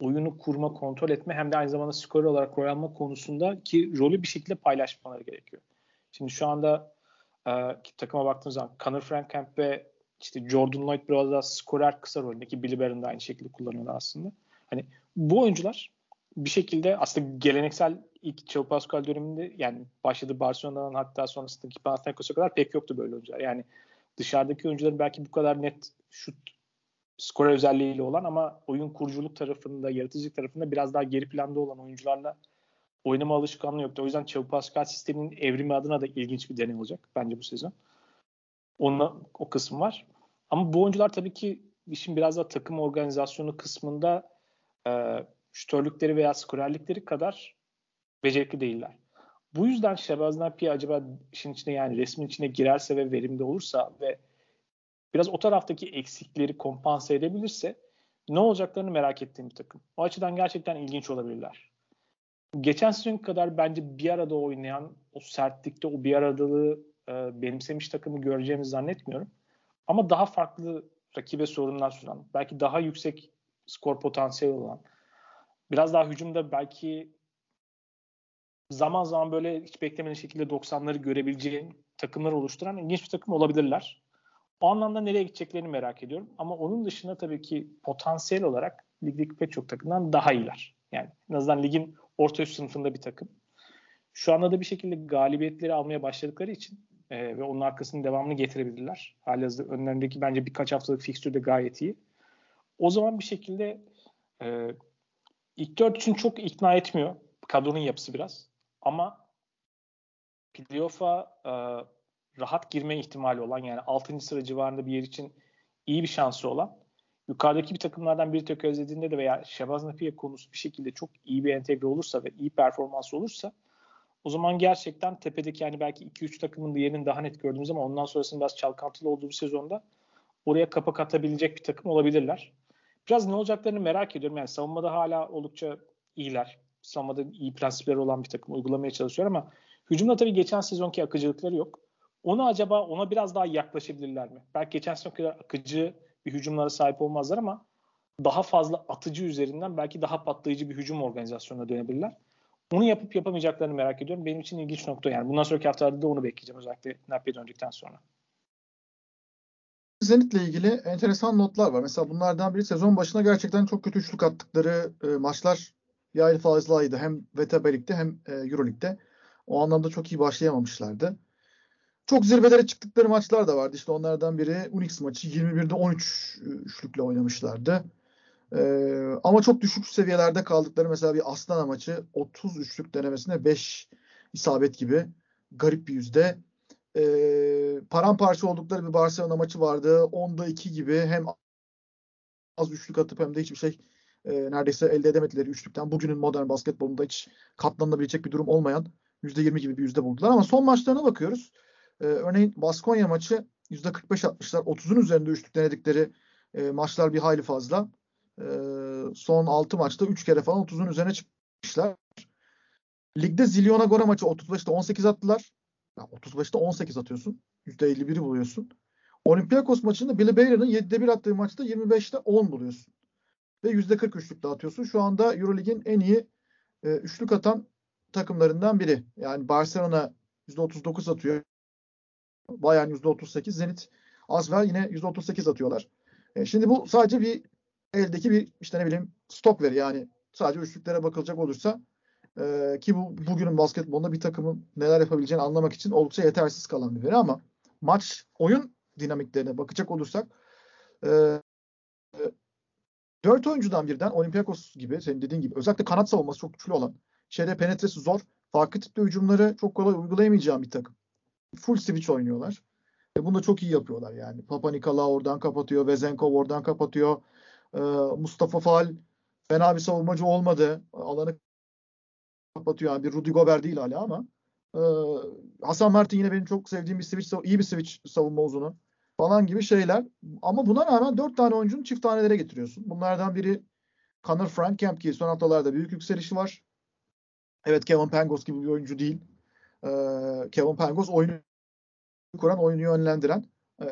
oyunu kurma, kontrol etme hem de aynı zamanda skor olarak rol alma konusunda ki rolü bir şekilde paylaşmaları gerekiyor. Şimdi şu anda e, takıma baktığımız zaman Connor Frankamp ve işte Jordan Lloyd biraz daha skorer kısa rolündeki Billy Barron da aynı şekilde kullanıyorlar aslında. Hani bu oyuncular bir şekilde aslında geleneksel ilk Joe Pascal döneminde yani başladı Barcelona'dan hatta sonrasındaki Panathinaikos'a kadar pek yoktu böyle oyuncular. Yani dışarıdaki oyuncuların belki bu kadar net şut skor özelliğiyle olan ama oyun kuruculuk tarafında, yaratıcılık tarafında biraz daha geri planda olan oyuncularla oynama alışkanlığı yoktu. O yüzden Xavi Pascal sisteminin evrimi adına da ilginç bir deney olacak bence bu sezon. Onunla, o kısım var. Ama bu oyuncular tabii ki işin biraz da takım organizasyonu kısmında e, şütörlükleri veya skorerlikleri kadar becerikli değiller. Bu yüzden Şebaz Napi acaba işin içine yani resmin içine girerse ve verimli olursa ve biraz o taraftaki eksikleri kompanse edebilirse ne olacaklarını merak ettiğim bir takım. O açıdan gerçekten ilginç olabilirler. Geçen sezon kadar bence bir arada oynayan o sertlikte o bir aradalığı e, benimsemiş takımı göreceğimizi zannetmiyorum. Ama daha farklı rakibe sorunlar sunan, belki daha yüksek skor potansiyeli olan, biraz daha hücumda belki zaman zaman böyle hiç beklemediğin şekilde 90'ları görebileceğin takımlar oluşturan ilginç bir takım olabilirler. O anlamda nereye gideceklerini merak ediyorum. Ama onun dışında tabii ki potansiyel olarak ligdeki pek çok takımdan daha iyiler. Yani en azından ligin orta üst sınıfında bir takım. Şu anda da bir şekilde galibiyetleri almaya başladıkları için e, ve onun arkasının devamını getirebilirler. Halihazırda önlerindeki bence birkaç haftalık fikstür de gayet iyi. O zaman bir şekilde e, ilk dört için çok ikna etmiyor. Kadronun yapısı biraz. Ama playoff'a e, rahat girme ihtimali olan yani 6. sıra civarında bir yer için iyi bir şansı olan yukarıdaki bir takımlardan biri tökezlediğinde de veya Şebaz Napiye konusu bir şekilde çok iyi bir entegre olursa ve iyi performans olursa o zaman gerçekten tepedeki yani belki 2-3 takımın yerini daha net gördüğümüz ama ondan sonrasında biraz çalkantılı olduğu bir sezonda oraya kapak atabilecek bir takım olabilirler. Biraz ne olacaklarını merak ediyorum. Yani savunmada hala oldukça iyiler. Savunmada iyi prensipleri olan bir takım uygulamaya çalışıyor ama hücumda tabii geçen sezonki akıcılıkları yok. Onu acaba ona biraz daha yaklaşabilirler mi? Belki geçen sezon kadar akıcı bir hücumlara sahip olmazlar ama daha fazla atıcı üzerinden belki daha patlayıcı bir hücum organizasyonuna dönebilirler. Onu yapıp yapamayacaklarını merak ediyorum. Benim için ilginç nokta yani. Bundan sonraki haftalarda da onu bekleyeceğim özellikle Napi'ye döndükten sonra. Zenit'le ilgili enteresan notlar var. Mesela bunlardan biri sezon başına gerçekten çok kötü üçlük attıkları e, maçlar ayrı fazlaydı. Hem Lig'de hem e, Euroleague'de. O anlamda çok iyi başlayamamışlardı. Çok zirvelere çıktıkları maçlar da vardı. İşte onlardan biri Unix maçı 21'de 13 üçlükle oynamışlardı. Ee, ama çok düşük seviyelerde kaldıkları mesela bir Aslan maçı 30 üçlük denemesine 5 isabet gibi garip bir yüzde. Ee, paramparça oldukları bir Barcelona maçı vardı. 10'da 2 gibi hem az üçlük atıp hem de hiçbir şey e, neredeyse elde edemedileri üçlükten. Bugünün modern basketbolunda hiç katlanılabilecek bir durum olmayan %20 gibi bir yüzde buldular. Ama son maçlarına bakıyoruz. Ee, örneğin Baskonya maçı %45 atmışlar. 30'un üzerinde üçlük denedikleri e, maçlar bir hayli fazla. E, son 6 maçta 3 kere falan 30'un üzerine çıkmışlar. Ligde Zilyona Gora maçı 35'te 18 attılar. Ya 35'te 18 atıyorsun. %51'i buluyorsun. Olympiakos maçında Billy Baylor'ın 7'de 1 attığı maçta 25'te 10 buluyorsun. Ve %40 üçlük dağıtıyorsun. Şu anda Eurolig'in en iyi e, üçlük atan takımlarından biri. Yani Barcelona %39 atıyor. Bayern %38, Zenit az ver yine %38 atıyorlar. E, şimdi bu sadece bir eldeki bir işte ne bileyim stok veri. Yani sadece üçlüklere bakılacak olursa e, ki bu bugünün basketbolunda bir takımın neler yapabileceğini anlamak için oldukça yetersiz kalan bir veri. Ama maç oyun dinamiklerine bakacak olursak e, dört oyuncudan birden Olympiakos gibi senin dediğin gibi özellikle kanat savunması çok güçlü olan şeyde penetresi zor farklı tipte hücumları çok kolay uygulayamayacağım bir takım full switch oynuyorlar. E bunu da çok iyi yapıyorlar yani. Papa Nikola oradan kapatıyor. Vezenkov oradan kapatıyor. E, Mustafa Fal fena bir savunmacı olmadı. Alanı kapatıyor. Yani bir Rudy Gobert değil hala ama e, Hasan Mert'in yine benim çok sevdiğim bir switch, iyi bir switch savunma uzunu falan gibi şeyler. Ama buna rağmen dört tane oyuncunun çift tanelere getiriyorsun. Bunlardan biri Connor Frankamp ki son haftalarda büyük yükselişi var. Evet Kevin Pangos gibi bir oyuncu değil. Kevin Pangos oyunu kuran, oyunu yönlendiren,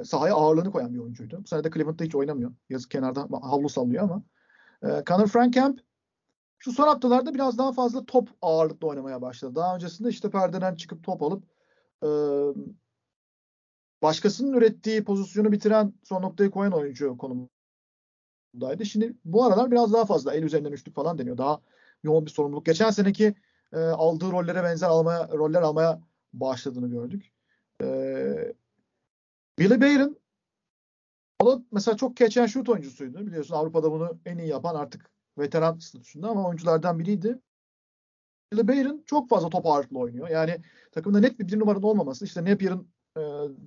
sahaya ağırlığını koyan bir oyuncuydu. Bu sene de Cleveland'da hiç oynamıyor. Yazık kenarda havlu sallıyor ama. Connor Frankamp şu son haftalarda biraz daha fazla top ağırlıklı oynamaya başladı. Daha öncesinde işte perdeden çıkıp top alıp başkasının ürettiği pozisyonu bitiren son noktayı koyan oyuncu konumundaydı. Şimdi bu aralar biraz daha fazla el üzerinden üçlük falan deniyor. Daha yoğun bir sorumluluk. Geçen seneki e, aldığı rollere benzer almaya, roller almaya başladığını gördük. E, Billy Bayron O da mesela çok catch and shoot oyuncusuydu. Biliyorsun Avrupa'da bunu en iyi yapan artık veteran statüsünde ama oyunculardan biriydi. Bayern çok fazla top ağırlıklı oynuyor. Yani takımda net bir bir numaranın olmaması, işte Napier'ın e,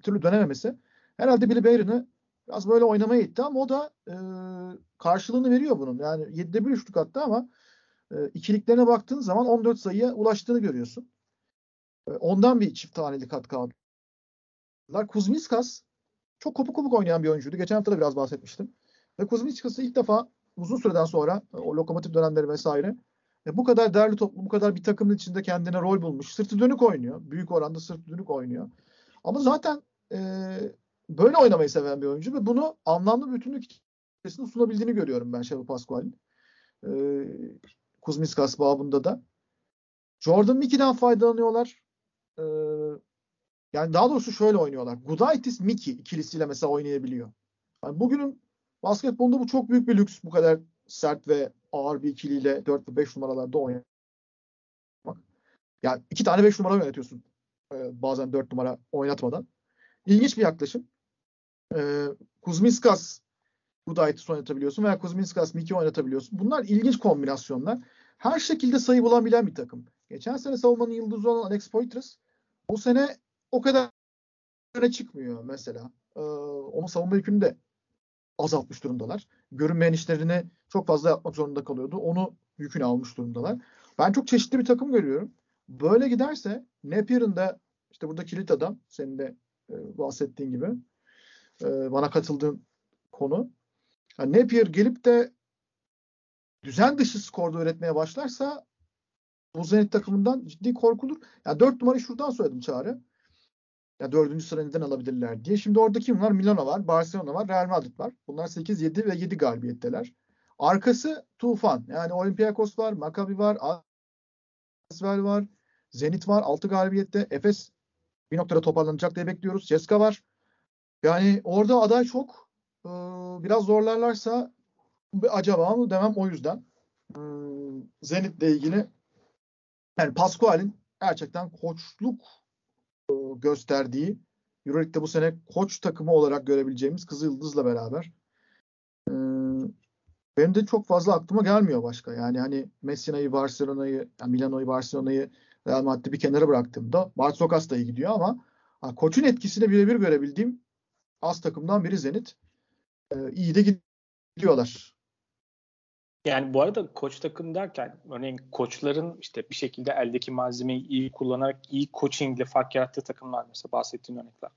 türlü dönememesi herhalde Billy Bayern'ı biraz böyle oynamaya itti ama o da e, karşılığını veriyor bunun. Yani 7'de 1 üçlük attı ama e, ikiliklerine baktığın zaman 14 sayıya ulaştığını görüyorsun. E, ondan bir çift taneli katkı aldılar. Kuzmiskas çok kopuk kopuk oynayan bir oyuncuydu. Geçen hafta da biraz bahsetmiştim. Ve Kuzmiskas'ı ilk defa uzun süreden sonra o lokomotif dönemleri vesaire e, bu kadar değerli toplu, bu kadar bir takımın içinde kendine rol bulmuş. Sırtı dönük oynuyor. Büyük oranda sırtı dönük oynuyor. Ama zaten e, böyle oynamayı seven bir oyuncu ve bunu anlamlı bütünlük içerisinde sunabildiğini görüyorum ben Şevo Pascual'in. E, Kuzmiskas babında da. Jordan Mickey'den faydalanıyorlar. E, yani daha doğrusu şöyle oynuyorlar. Gudaitis Mickey ikilisiyle mesela oynayabiliyor. Yani bugünün basketbolunda bu çok büyük bir lüks. Bu kadar sert ve ağır bir ikiliyle 4 ve 5 numaralarda oynamak. Yani iki tane 5 numara oynatıyorsun. Ee, bazen 4 numara oynatmadan. İlginç bir yaklaşım. Ee, Kuzminskas Gudaitis oynatabiliyorsun veya Kuzminskas Miki oynatabiliyorsun. Bunlar ilginç kombinasyonlar. Her şekilde sayı bulabilen bir takım. Geçen sene savunmanın yıldızı olan Alex Poitras bu sene o kadar öne çıkmıyor mesela. Ee, onun savunma yükünü de azaltmış durumdalar. Görünmeyen işlerini çok fazla yapmak zorunda kalıyordu. Onu yükünü almış durumdalar. Ben çok çeşitli bir takım görüyorum. Böyle giderse Napier'ın da işte burada kilit adam senin de e, bahsettiğin gibi e, bana katıldığın konu. Yani Napier gelip de düzen dışı skorda üretmeye başlarsa bu Zenit takımından ciddi korkulur. Yani dört numarayı şuradan söyledim Çağrı. Ya dördüncü sıra neden alabilirler diye. Şimdi orada kim var? Milano var, Barcelona var, Real Madrid var. Bunlar 8, 7 ve 7 galibiyetteler. Arkası tufan. Yani Olympiakos var, Maccabi var, Asvel var, Zenit var 6 galibiyette. Efes bir noktada toparlanacak diye bekliyoruz. Ceska var. Yani orada aday çok. Ee, biraz zorlarlarsa acaba mı demem o yüzden. Ee, Zenit'le ilgili yani Pascual'in gerçekten koçluk e, gösterdiği Euroleague'de bu sene koç takımı olarak görebileceğimiz Kızıl Yıldız'la beraber e, benim de çok fazla aklıma gelmiyor başka. Yani hani Messina'yı, Barcelona'yı, yani Milano'yu, Barcelona'yı Real Madrid'i bir kenara bıraktığımda Bart Sokas da iyi gidiyor ama koçun etkisini birebir görebildiğim az takımdan biri Zenit. E, iyi de gidiyorlar. Yani bu arada koç takım derken örneğin koçların işte bir şekilde eldeki malzemeyi iyi kullanarak iyi coachingle fark yarattığı takımlar mesela bahsettiğim örnekler.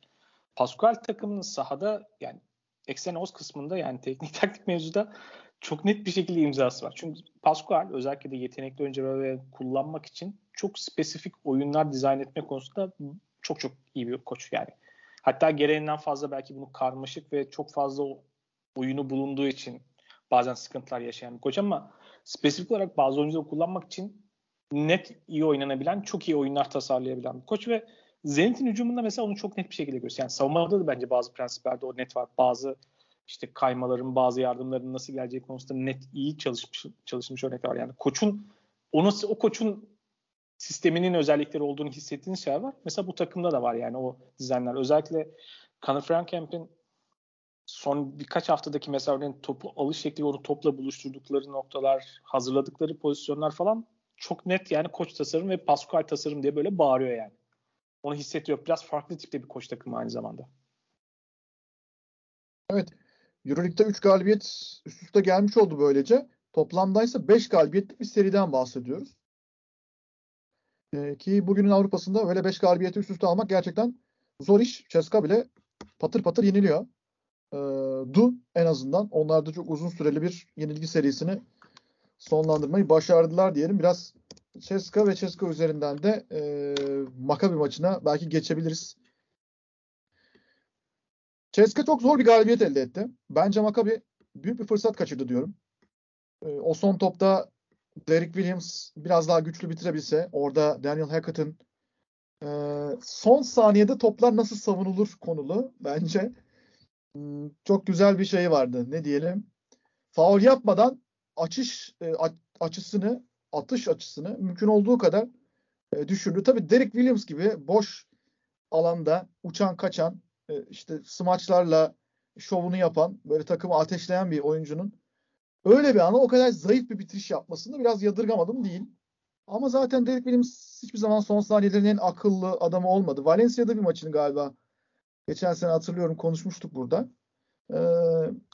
Pascal takımının sahada yani eksen kısmında yani teknik taktik mevzuda çok net bir şekilde imzası var. Çünkü Pascal özellikle de yetenekli oyuncuları kullanmak için çok spesifik oyunlar dizayn etme konusunda çok çok iyi bir koç yani. Hatta gereğinden fazla belki bunu karmaşık ve çok fazla oyunu bulunduğu için bazen sıkıntılar yaşayan bir koç ama spesifik olarak bazı oyuncuları kullanmak için net iyi oynanabilen, çok iyi oyunlar tasarlayabilen bir koç ve Zenit'in hücumunda mesela onu çok net bir şekilde gösteriyor. Yani savunmada da bence bazı prensiplerde o net var. Bazı işte kaymaların, bazı yardımların nasıl geleceği konusunda net iyi çalışmış çalışmış örnekler var. Yani koçun o o koçun sisteminin özellikleri olduğunu hissettiğiniz şeyler var. Mesela bu takımda da var yani o dizaynlar. Özellikle Conor Frankamp'in son birkaç haftadaki mesela örneğin topu alış şekli onu topla buluşturdukları noktalar, hazırladıkları pozisyonlar falan çok net yani koç tasarım ve Pascal tasarım diye böyle bağırıyor yani. Onu hissediyor. Biraz farklı tipte bir koç takımı aynı zamanda. Evet. Euroleague'de 3 galibiyet üst üste gelmiş oldu böylece. Toplamdaysa 5 galibiyetlik bir seriden bahsediyoruz. Ee, ki bugünün Avrupa'sında öyle 5 galibiyeti üst üste almak gerçekten zor iş. Ceska bile patır patır yeniliyor e, du en azından. Onlar da çok uzun süreli bir yenilgi serisini sonlandırmayı başardılar diyelim. Biraz Ceska ve Ceska üzerinden de e, Makabi maçına belki geçebiliriz. Ceska çok zor bir galibiyet elde etti. Bence Makabi büyük bir fırsat kaçırdı diyorum. E, o son topta Derek Williams biraz daha güçlü bitirebilse orada Daniel Hackett'ın e, son saniyede toplar nasıl savunulur konulu bence. Hmm, çok güzel bir şey vardı. Ne diyelim? Faul yapmadan açış e, açısını, atış açısını mümkün olduğu kadar e, düşürdü. Tabii Derek Williams gibi boş alanda uçan kaçan e, işte smaçlarla şovunu yapan, böyle takımı ateşleyen bir oyuncunun öyle bir ana o kadar zayıf bir bitiriş yapmasını biraz yadırgamadım değil. Ama zaten Derek Williams hiçbir zaman son saniyelerin en akıllı adamı olmadı. Valencia'da bir maçını galiba geçen sene hatırlıyorum konuşmuştuk burada. Ee,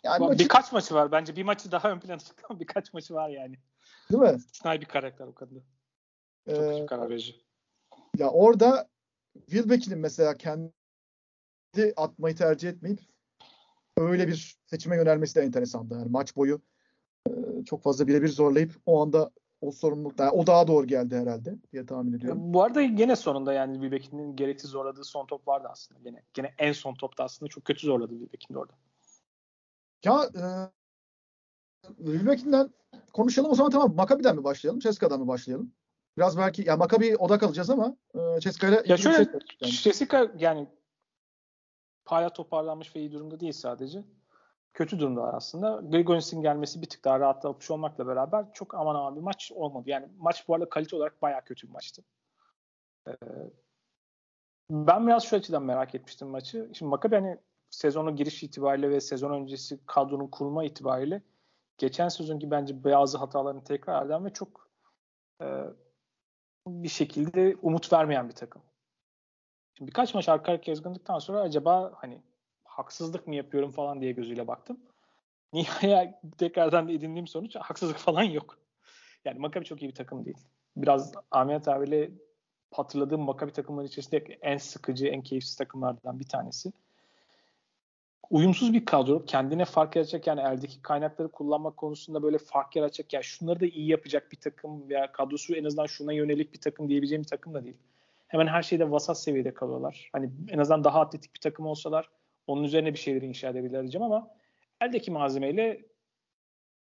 yani maçı... Birkaç maçı var. Bence bir maçı daha ön plana çıktı ama birkaç maçı var yani. Değil mi? İstisnai bir karakter o kadında. Çok ee, karar verici. Ya orada Wilbeck'in mesela kendi atmayı tercih etmeyip öyle bir seçime yönelmesi de enteresandı. Yani maç boyu e, çok fazla birebir zorlayıp o anda o sorumluluk yani o daha doğru geldi herhalde diye tahmin ediyorum. Bu arada gene sonunda yani Wilbeck'in gereksiz zorladığı son top vardı aslında. Gene gene en son topta aslında çok kötü zorladı Wilbeck'in orada. Ya e, Wilbeck'inden konuşalım o zaman tamam. Makabi'den mi başlayalım? Ceska'dan mı başlayalım? Biraz belki ya Makabi odak alacağız ama e, Ceska'yla Ya şöyle yani. Ceska yani hala toparlanmış ve iyi durumda değil sadece. Kötü durumda aslında. Grigonis'in gelmesi bir tık daha rahatlatmış olmakla beraber çok aman aman bir maç olmadı. Yani maç bu arada kalite olarak bayağı kötü bir maçtı. Ee, ben biraz şu açıdan merak etmiştim maçı. Şimdi Makabi hani sezonun giriş itibariyle ve sezon öncesi kadronun kurma itibariyle geçen sezonki bence bazı hatalarını tekrar eden ve çok e, bir şekilde umut vermeyen bir takım. Şimdi birkaç maç arka arkaya yazgındıktan sonra acaba hani haksızlık mı yapıyorum falan diye gözüyle baktım. Nihayet tekrardan edindiğim sonuç haksızlık falan yok. Yani Maccabi çok iyi bir takım değil. Biraz Ahmet abiyle hatırladığım Maccabi takımları içerisinde en sıkıcı, en keyifsiz takımlardan bir tanesi. Uyumsuz bir kadro. Kendine fark yaratacak yani eldeki kaynakları kullanmak konusunda böyle fark yaratacak. Yani şunları da iyi yapacak bir takım veya kadrosu en azından şuna yönelik bir takım diyebileceğim bir takım da değil. Hemen her şeyde vasat seviyede kalıyorlar. Hani en azından daha atletik bir takım olsalar onun üzerine bir şeyleri inşa edebilirler diyeceğim ama eldeki malzemeyle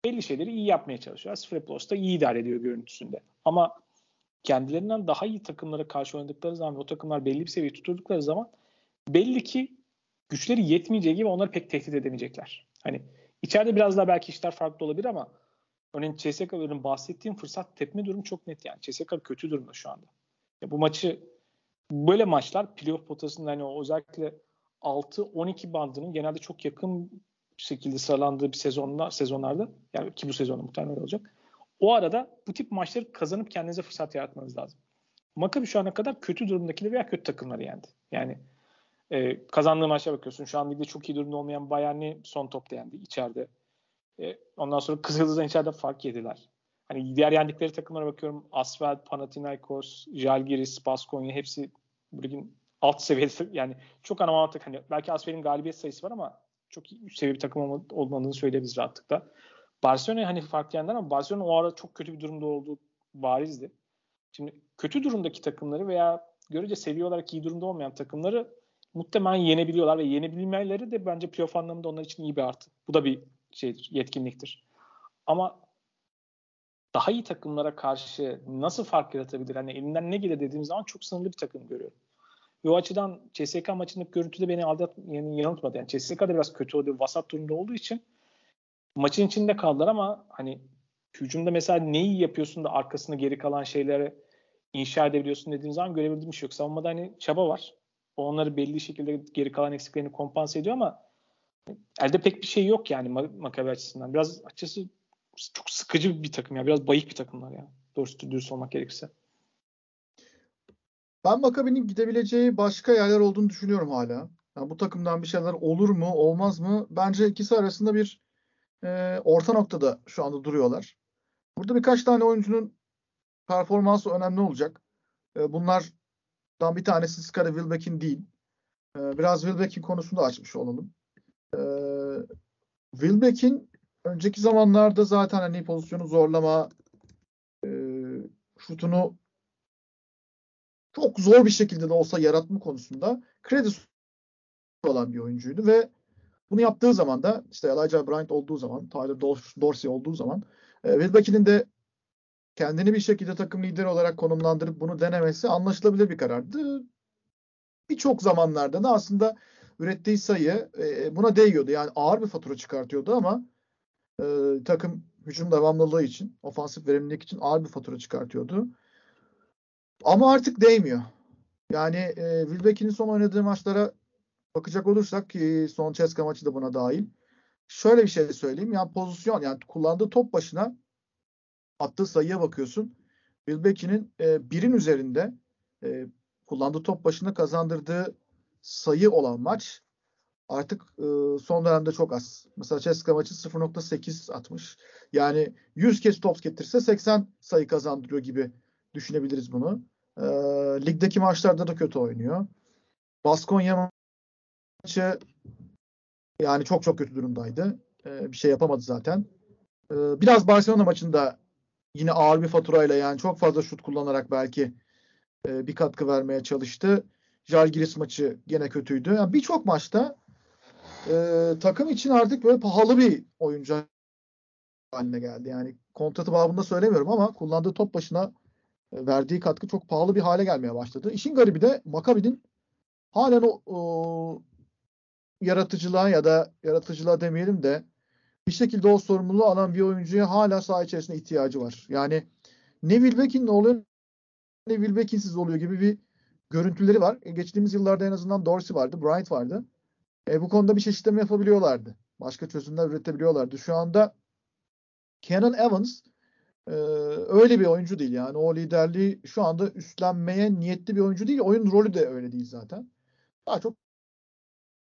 belli şeyleri iyi yapmaya çalışıyorlar. Sfreplos da iyi idare ediyor görüntüsünde. Ama kendilerinden daha iyi takımlara karşı oynadıkları zaman o takımlar belli bir seviye tuturdukları zaman belli ki güçleri yetmeyeceği gibi onları pek tehdit edemeyecekler. Hani içeride biraz daha belki işler farklı olabilir ama örneğin CSK'ların bahsettiğim fırsat tepme durumu çok net yani. CSK kötü durumda şu anda. Ya bu maçı böyle maçlar playoff potasında hani özellikle 6-12 bandının genelde çok yakın şekilde sıralandığı bir sezonda sezonlarda yani ki bu sezonda muhtemelen olacak. O arada bu tip maçları kazanıp kendinize fırsat yaratmanız lazım. Maccabi şu ana kadar kötü durumdakileri veya kötü takımları yendi. Yani e, kazandığı maça bakıyorsun. Şu an ligde çok iyi durumda olmayan Bayern'i son topta yendi içeride. E, ondan sonra Kızıldız'dan içeride fark yediler. Hani diğer yendikleri takımlara bakıyorum. Asvel, Panathinaikos, Jalgiris, Baskonya hepsi bu ligin alt seviyesi yani çok anamatik hani belki Asvel'in galibiyet sayısı var ama çok üst seviye bir takım olmadığını söyleyebiliriz rahatlıkla. Barcelona hani farklı yandan ama Barcelona o ara çok kötü bir durumda olduğu barizdi. Şimdi kötü durumdaki takımları veya görece seviye olarak iyi durumda olmayan takımları muhtemelen yenebiliyorlar ve yenebilmeleri de bence playoff anlamında onlar için iyi bir artı. Bu da bir şeydir, yetkinliktir. Ama daha iyi takımlara karşı nasıl fark yaratabilir? Hani elinden ne gelir dediğim zaman çok sınırlı bir takım görüyorum. Ve o açıdan CSK maçındaki görüntüde beni aldat, yani yanıltmadı. Yani CSK da biraz kötü oldu. Vasat durumda olduğu için maçın içinde kaldılar ama hani hücumda mesela neyi yapıyorsun da arkasında geri kalan şeyleri inşa edebiliyorsun dediğim zaman görebildiğim bir şey yok. Savunmada hani çaba var. Onları belli şekilde geri kalan eksiklerini kompanse ediyor ama elde pek bir şey yok yani Makabi açısından. Biraz açısı çok sıkıcı bir takım ya. Biraz bayık bir takımlar ya. Doğrusu dürüst olmak gerekirse. Ben Makabi'nin gidebileceği başka yerler olduğunu düşünüyorum hala. Yani bu takımdan bir şeyler olur mu, olmaz mı? Bence ikisi arasında bir e, orta noktada şu anda duruyorlar. Burada birkaç tane oyuncunun performansı önemli olacak. E, bunlardan bir tanesi Skara Wilbeck'in değil. E, biraz Wilbeck'in konusunu da açmış olalım. E, Wilbeck'in önceki zamanlarda zaten hani pozisyonu zorlama, e, şutunu çok zor bir şekilde de olsa yaratma konusunda kredi olan bir oyuncuydu ve bunu yaptığı zaman da işte Elijah Bryant olduğu zaman, Tyler Dorsey olduğu zaman e, Wilbeck'in de kendini bir şekilde takım lideri olarak konumlandırıp bunu denemesi anlaşılabilir bir karardı. Birçok zamanlarda da aslında ürettiği sayı e, buna değiyordu. Yani ağır bir fatura çıkartıyordu ama e, takım hücum devamlılığı için, ofansif verimlilik için ağır bir fatura çıkartıyordu. Ama artık değmiyor. Yani e, Wilbeck'in son oynadığı maçlara bakacak olursak ki son Ceska maçı da buna dahil. Şöyle bir şey söyleyeyim. Yani pozisyon yani kullandığı top başına attığı sayıya bakıyorsun. Wilbeck'in e, birin üzerinde e, kullandığı top başına kazandırdığı sayı olan maç artık e, son dönemde çok az. Mesela Ceska maçı 0.8 atmış. Yani 100 kez top getirse 80 sayı kazandırıyor gibi düşünebiliriz bunu. E, ligdeki maçlarda da kötü oynuyor. Baskonya maçı yani çok çok kötü durumdaydı. E, bir şey yapamadı zaten. E, biraz Barcelona maçında yine ağır bir faturayla yani çok fazla şut kullanarak belki e, bir katkı vermeye çalıştı. Jalgiris maçı gene kötüydü. Yani Birçok maçta e, takım için artık böyle pahalı bir oyuncu haline geldi. Yani kontratı babında söylemiyorum ama kullandığı top başına verdiği katkı çok pahalı bir hale gelmeye başladı. İşin garibi de Maccabi'nin halen o, o yaratıcılığa ya da yaratıcılığa demeyelim de bir şekilde o sorumluluğu alan bir oyuncuya hala saha içerisinde ihtiyacı var. Yani ne Wilbeck'in ne oluyor ne Wilbeck'insiz oluyor gibi bir görüntüleri var. E, geçtiğimiz yıllarda en azından Dorsey vardı, Bryant vardı. E, bu konuda bir çeşitleme yapabiliyorlardı. Başka çözümler üretebiliyorlardı. Şu anda Kenan Evans öyle bir oyuncu değil yani. O liderliği şu anda üstlenmeye niyetli bir oyuncu değil. Oyun rolü de öyle değil zaten. Daha çok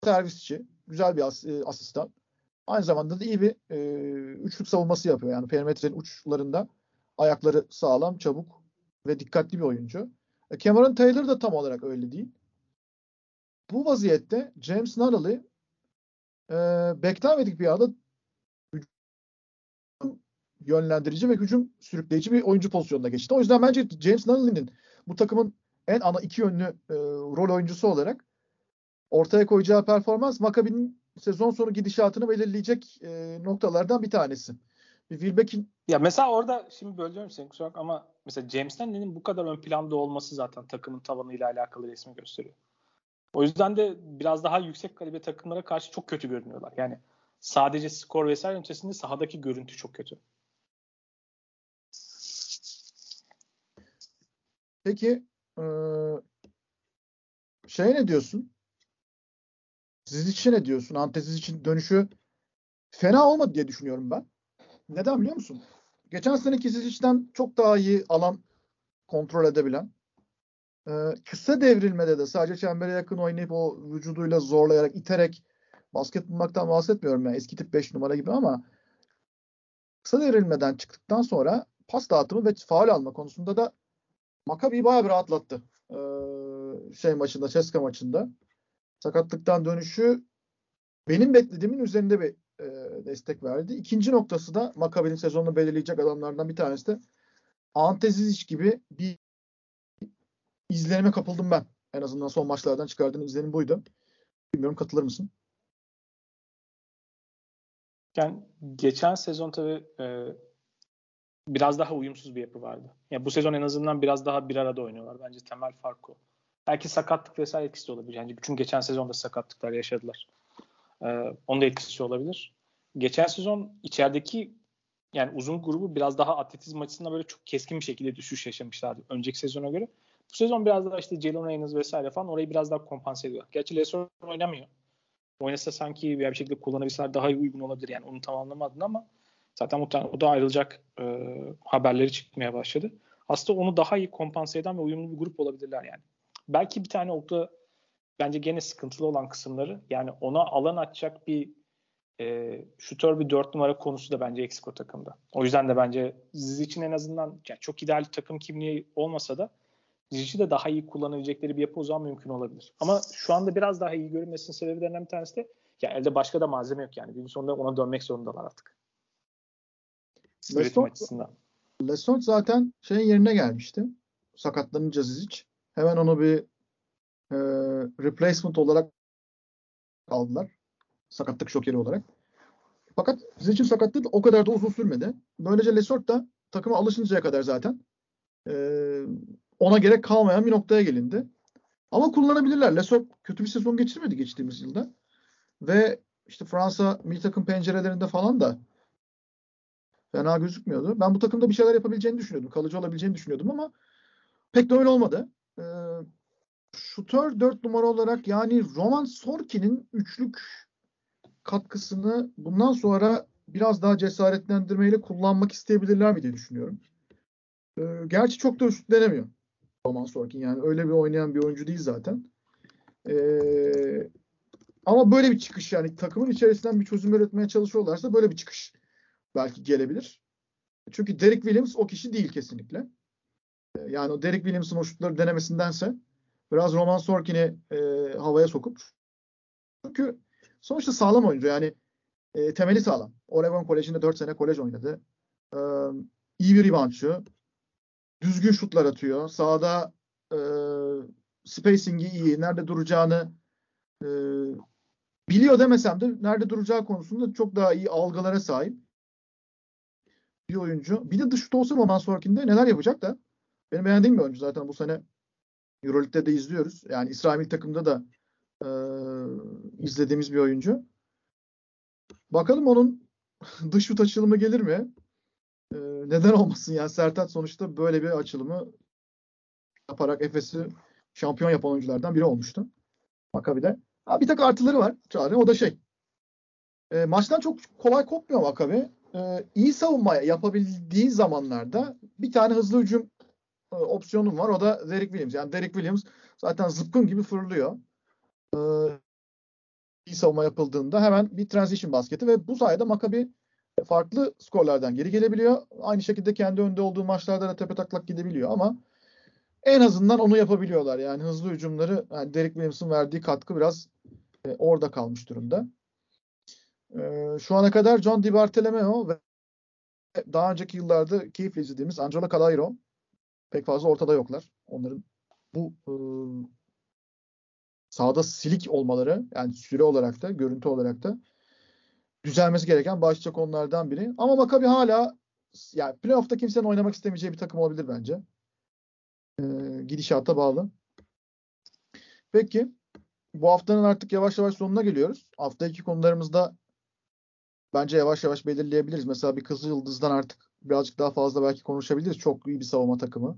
servisçi, güzel bir as, asistan. Aynı zamanda da iyi bir e, üçlük savunması yapıyor. Yani perimetrenin uçlarında ayakları sağlam, çabuk ve dikkatli bir oyuncu. E, Cameron Taylor da tam olarak öyle değil. Bu vaziyette James Nunnally e, beklenmedik bir anda yönlendirici ve hücum sürükleyici bir oyuncu pozisyonuna geçti. O yüzden bence James Nunnally'nin bu takımın en ana iki yönlü e, rol oyuncusu olarak ortaya koyacağı performans Maccabi'nin sezon sonu gidişatını belirleyecek e, noktalardan bir tanesi. Wilbeck'in ya mesela orada şimdi bölüyorum seni kusura bakma ama mesela James Stanley'nin bu kadar ön planda olması zaten takımın tavanıyla alakalı resmi gösteriyor. O yüzden de biraz daha yüksek kalibre takımlara karşı çok kötü görünüyorlar. Yani sadece skor vesaire ötesinde sahadaki görüntü çok kötü. Peki ee, şey ne diyorsun? Siz için ne diyorsun? Anteziz için dönüşü fena olmadı diye düşünüyorum ben. Neden biliyor musun? Geçen seneki Zizic'den çok daha iyi alan kontrol edebilen, e, kısa devrilmede de sadece çembere yakın oynayıp o vücuduyla zorlayarak, iterek basket bulmaktan bahsetmiyorum yani eski tip 5 numara gibi ama kısa devrilmeden çıktıktan sonra pas dağıtımı ve faal alma konusunda da Maccabi'yi bayağı bir rahatlattı. Ee, şey maçında, Ceska maçında. Sakatlıktan dönüşü benim beklediğimin üzerinde bir e, destek verdi. İkinci noktası da Maccabi'nin sezonunu belirleyecek adamlardan bir tanesi de Ante Zizic gibi bir izlenime kapıldım ben. En azından son maçlardan çıkardığım izlenim buydu. Bilmiyorum katılır mısın? Yani geçen sezon tabii e, biraz daha uyumsuz bir yapı vardı. Yani bu sezon en azından biraz daha bir arada oynuyorlar. Bence temel fark o. Belki sakatlık vesaire etkisi de olabilir. Yani çünkü geçen sezonda sakatlıklar yaşadılar. Ee, onun da etkisi olabilir. Geçen sezon içerideki yani uzun grubu biraz daha atletizm açısından böyle çok keskin bir şekilde düşüş yaşamışlardı önceki sezona göre. Bu sezon biraz daha işte Jalen Reynolds vesaire falan orayı biraz daha kompanse ediyor. Gerçi Lesor oynamıyor. Oynasa sanki bir şekilde kullanabilseler daha iyi uygun olabilir. Yani onu tamamlamadın ama zaten muhtemelen o da ayrılacak e, haberleri çıkmaya başladı. Aslında onu daha iyi kompanse eden ve uyumlu bir grup olabilirler yani. Belki bir tane orada bence gene sıkıntılı olan kısımları yani ona alan açacak bir e, şutör bir dört numara konusu da bence eksik o takımda. O yüzden de bence Ziz için en azından yani çok ideal takım kimliği olmasa da Zizic'i de daha iyi kullanabilecekleri bir yapı o zaman mümkün olabilir. Ama şu anda biraz daha iyi görünmesinin sebeplerinden bir tanesi de ya elde başka da malzeme yok yani. Gün sonunda ona dönmek zorundalar artık. Lesont zaten şeyin yerine gelmişti. Sakatlanınca Zizic. Hemen onu bir e, replacement olarak aldılar. Sakatlık şokeri olarak. Fakat Zizic'in sakatlığı o kadar da uzun sürmedi. Böylece Lesort da takıma alışıncaya kadar zaten e, ona gerek kalmayan bir noktaya gelindi. Ama kullanabilirler. Lesort kötü bir sezon geçirmedi geçtiğimiz yılda. Ve işte Fransa milli takım pencerelerinde falan da fena gözükmüyordu. Ben bu takımda bir şeyler yapabileceğini düşünüyordum. Kalıcı olabileceğini düşünüyordum ama pek de öyle olmadı. Ee, şutör 4 numara olarak yani Roman Sorkin'in üçlük katkısını bundan sonra biraz daha cesaretlendirmeyle kullanmak isteyebilirler mi diye düşünüyorum. Ee, gerçi çok da üstlenemiyor Roman Sorkin. Yani öyle bir oynayan bir oyuncu değil zaten. Ee, ama böyle bir çıkış yani takımın içerisinden bir çözüm üretmeye çalışıyorlarsa böyle bir çıkış belki gelebilir. Çünkü Derek Williams o kişi değil kesinlikle. Ee, yani o Derek Williams'ın o şutları denemesindense biraz Roman Sorkin'i e, havaya sokup çünkü sonuçta sağlam oyuncu yani e, temeli sağlam. Oregon Koleji'nde 4 sene kolej oynadı. E, iyi bir reboundçı. Düzgün şutlar atıyor. Sağda e, spacing'i iyi. Nerede duracağını e, biliyor demesem de nerede duracağı konusunda çok daha iyi algılara sahip bir oyuncu. Bir de dışta olsa Roman Sorkin'de neler yapacak da benim beğendiğim bir oyuncu zaten bu sene Euroleague'de de izliyoruz. Yani İsrail takımda da e, izlediğimiz bir oyuncu. Bakalım onun dış şut açılımı gelir mi? E, neden olmasın yani Sertat sonuçta böyle bir açılımı yaparak Efes'i şampiyon yapan oyunculardan biri olmuştu. Makabi'de. Ha, bir tek artıları var. Çağrı o da şey. E, maçtan çok kolay kopmuyor Makabi. E, iyi savunma yapabildiği zamanlarda bir tane hızlı hücum e, opsiyonum var. O da Derek Williams. Yani Derek Williams zaten zıpkın gibi fırlıyor. E, iyi savunma yapıldığında hemen bir transition basketi ve bu sayede Maccabi farklı skorlardan geri gelebiliyor. Aynı şekilde kendi önde olduğu maçlarda da tepe taklak gidebiliyor ama en azından onu yapabiliyorlar. Yani hızlı hücumları yani Derek Williams'ın verdiği katkı biraz e, orada kalmış durumda. E, şu ana kadar John Di Bartolomeo ve daha önceki yıllarda keyifle izlediğimiz Angelo Calairo pek fazla ortada yoklar. Onların bu e, sahada silik olmaları yani süre olarak da görüntü olarak da düzelmesi gereken başlıca konulardan biri. Ama Maccabi hala yani playoff'ta kimsenin oynamak istemeyeceği bir takım olabilir bence. Ee, gidişata bağlı. Peki bu haftanın artık yavaş yavaş sonuna geliyoruz. Hafta iki konularımızda bence yavaş yavaş belirleyebiliriz. Mesela bir Kızıl Yıldız'dan artık birazcık daha fazla belki konuşabiliriz. Çok iyi bir savunma takımı.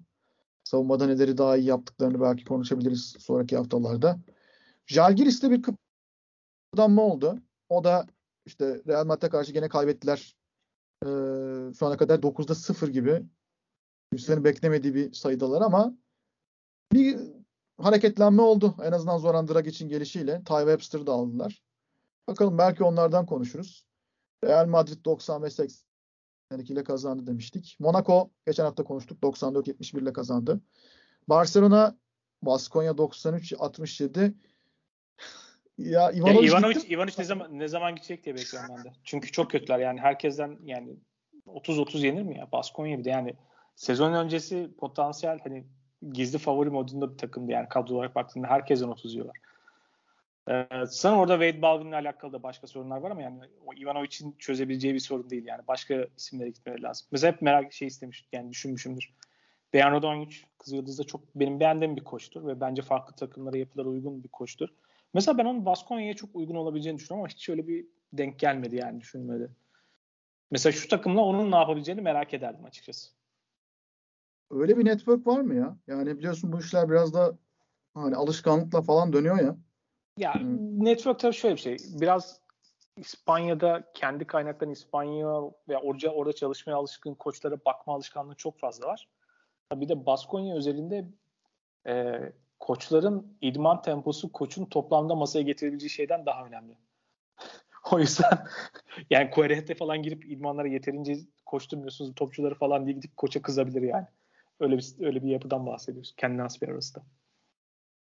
Savunmada neleri daha iyi yaptıklarını belki konuşabiliriz sonraki haftalarda. Jalgiris'te bir kıpırdanma oldu. O da işte Real Madrid'e karşı gene kaybettiler. Ee, şu ana kadar 9'da 0 gibi. Kimsenin beklemediği bir sayıdalar ama bir hareketlenme oldu. En azından Zoran Dragic'in gelişiyle. Ty Webster'ı da aldılar. Bakalım belki onlardan konuşuruz. Real Madrid 95-82 ile kazandı demiştik. Monaco geçen hafta konuştuk 94-71 ile kazandı. Barcelona Baskonya 93-67 ya Ivanovic, ya Ivanovic, Ivanovic ne zaman ne zaman gidecek diye bekliyorum ben de. Çünkü çok kötüler yani herkesten yani 30-30 yenir mi ya? Baskonya bir de yani sezon öncesi potansiyel hani gizli favori modunda bir takımdı yani kadro olarak baktığında herkesten 30 yiyorlar. Ee, sanırım orada Wade Baldwin'le alakalı da başka sorunlar var ama yani o Ivanovic'in çözebileceği bir sorun değil yani. Başka isimlere gitmeleri lazım. Mesela hep merak şey istemiş yani düşünmüşümdür. Dejan Radonjic Kızıldız'da çok benim beğendiğim bir koçtur ve bence farklı takımlara yapılara uygun bir koçtur. Mesela ben onun Baskonya'ya çok uygun olabileceğini düşünüyorum ama hiç öyle bir denk gelmedi yani düşünmedi. Mesela şu takımla onun ne yapabileceğini merak ederdim açıkçası. Öyle bir network var mı ya? Yani biliyorsun bu işler biraz da hani alışkanlıkla falan dönüyor ya. Ya network tabii şöyle bir şey. Biraz İspanya'da kendi kaynaklarını İspanya veya orada, orada çalışmaya alışkın koçlara bakma alışkanlığı çok fazla var. Bir de Baskonya özelinde e, koçların idman temposu koçun toplamda masaya getirebileceği şeyden daha önemli. o yüzden yani koherente falan girip idmanlara yeterince koşturmuyorsunuz topçuları falan diye gidip koça kızabilir yani. Öyle bir öyle bir yapıdan bahsediyoruz. Kendi nasip arasında.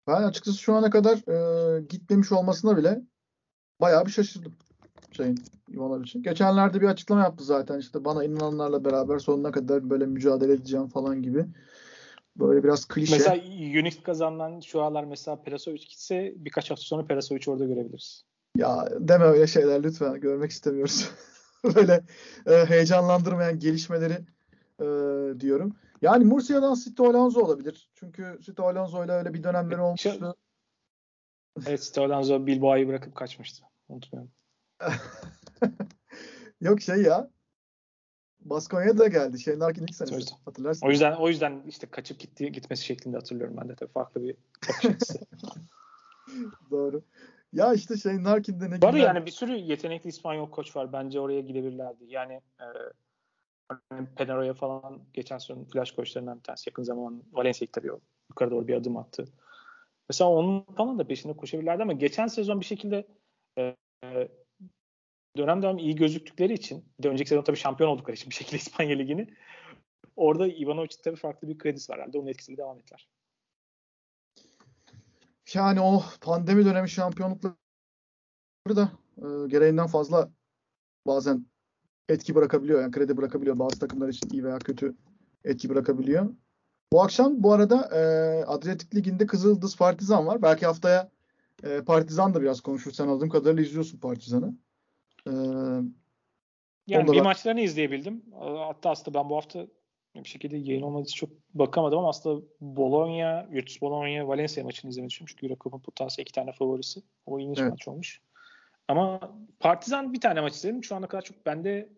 Ben açıkçası şu ana kadar e, gitmemiş olmasına bile bayağı bir şaşırdım şeyin için. Geçenlerde bir açıklama yaptı zaten işte bana inananlarla beraber sonuna kadar böyle mücadele edeceğim falan gibi. Böyle biraz klişe. Mesela Unix kazanan şu aralar mesela Perasovic gitse birkaç hafta sonra Perasovic orada görebiliriz. Ya deme öyle şeyler lütfen. Görmek istemiyoruz. böyle e, heyecanlandırmayan gelişmeleri e, diyorum. Yani Murcia'dan Sito Alonso olabilir. Çünkü Sito Alonso ile öyle bir dönemleri olmuştu. Evet Sito Alonso Bilbao'yu bırakıp kaçmıştı. Unutmayalım. Yok şey ya Baskonya'ya da geldi. Shane Larkin ilk senesi. Hatırlarsın. O yüzden o yüzden işte kaçıp gitti gitmesi şeklinde hatırlıyorum ben de tabii farklı bir bakış Doğru. Ya işte Shane Larkin'de ne Var yani bir sürü yetenekli İspanyol koç var. Bence oraya gidebilirlerdi. Yani e, Penaroya falan geçen sezon flash koçlarından bir tanesi. Yakın zaman Valencia'yı tabii yukarı doğru bir adım attı. Mesela onun falan da peşinde koşabilirlerdi ama geçen sezon bir şekilde e, dönem dönem iyi gözüktükleri için bir de önceki sezon tabii şampiyon oldukları için bir şekilde İspanya Ligi'ni orada Ivanovic'in tabii farklı bir kredisi var herhalde. Onun etkisiyle devam ettiler. Yani o pandemi dönemi şampiyonlukları da e, gereğinden fazla bazen etki bırakabiliyor. Yani kredi bırakabiliyor. Bazı takımlar için iyi veya kötü etki bırakabiliyor. Bu akşam bu arada e, Adriyatik Ligi'nde Kızıldız Partizan var. Belki haftaya e, Partizan da biraz konuşur. Sen aldığım kadarıyla izliyorsun Partizan'ı. E, yani bir da... maçlarını izleyebildim. Hatta aslında ben bu hafta bir şekilde yayın olmadığı için çok bakamadım ama aslında Bologna, Virtus Bologna, Valencia maçını izlemeyi düşünmüştüm. Çünkü Euro Cup'ın potansiyel iki tane favorisi. O ilginç evet. maç olmuş. Ama Partizan bir tane maç izledim. Şu ana kadar çok bende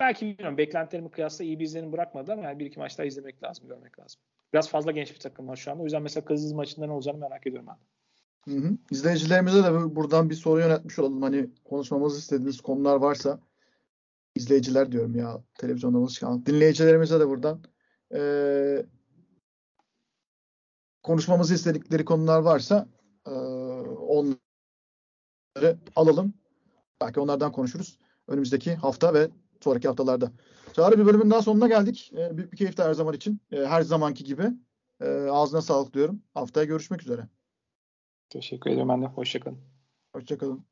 belki bilmiyorum beklentilerimi kıyasla iyi bir izlenim bırakmadı ama yani bir iki maç daha izlemek lazım, görmek lazım. Biraz fazla genç bir takım var şu anda. O yüzden mesela Kızılız maçında ne olacağını merak ediyorum ben. Hı hı. İzleyicilerimize de buradan bir soru yönetmiş olalım. Hani konuşmamızı istediğiniz konular varsa izleyiciler diyorum ya televizyonda nasıl dinleyicilerimize de buradan e, konuşmamızı istedikleri konular varsa e, onları alalım. Belki onlardan konuşuruz. Önümüzdeki hafta ve sonraki haftalarda. Çağrı bir bölümün daha sonuna geldik. E, büyük bir keyifti her zaman için. E, her zamanki gibi. E, ağzına sağlık diyorum. Haftaya görüşmek üzere. Teşekkür ederim ben de. Hoşçakalın. Hoşçakalın.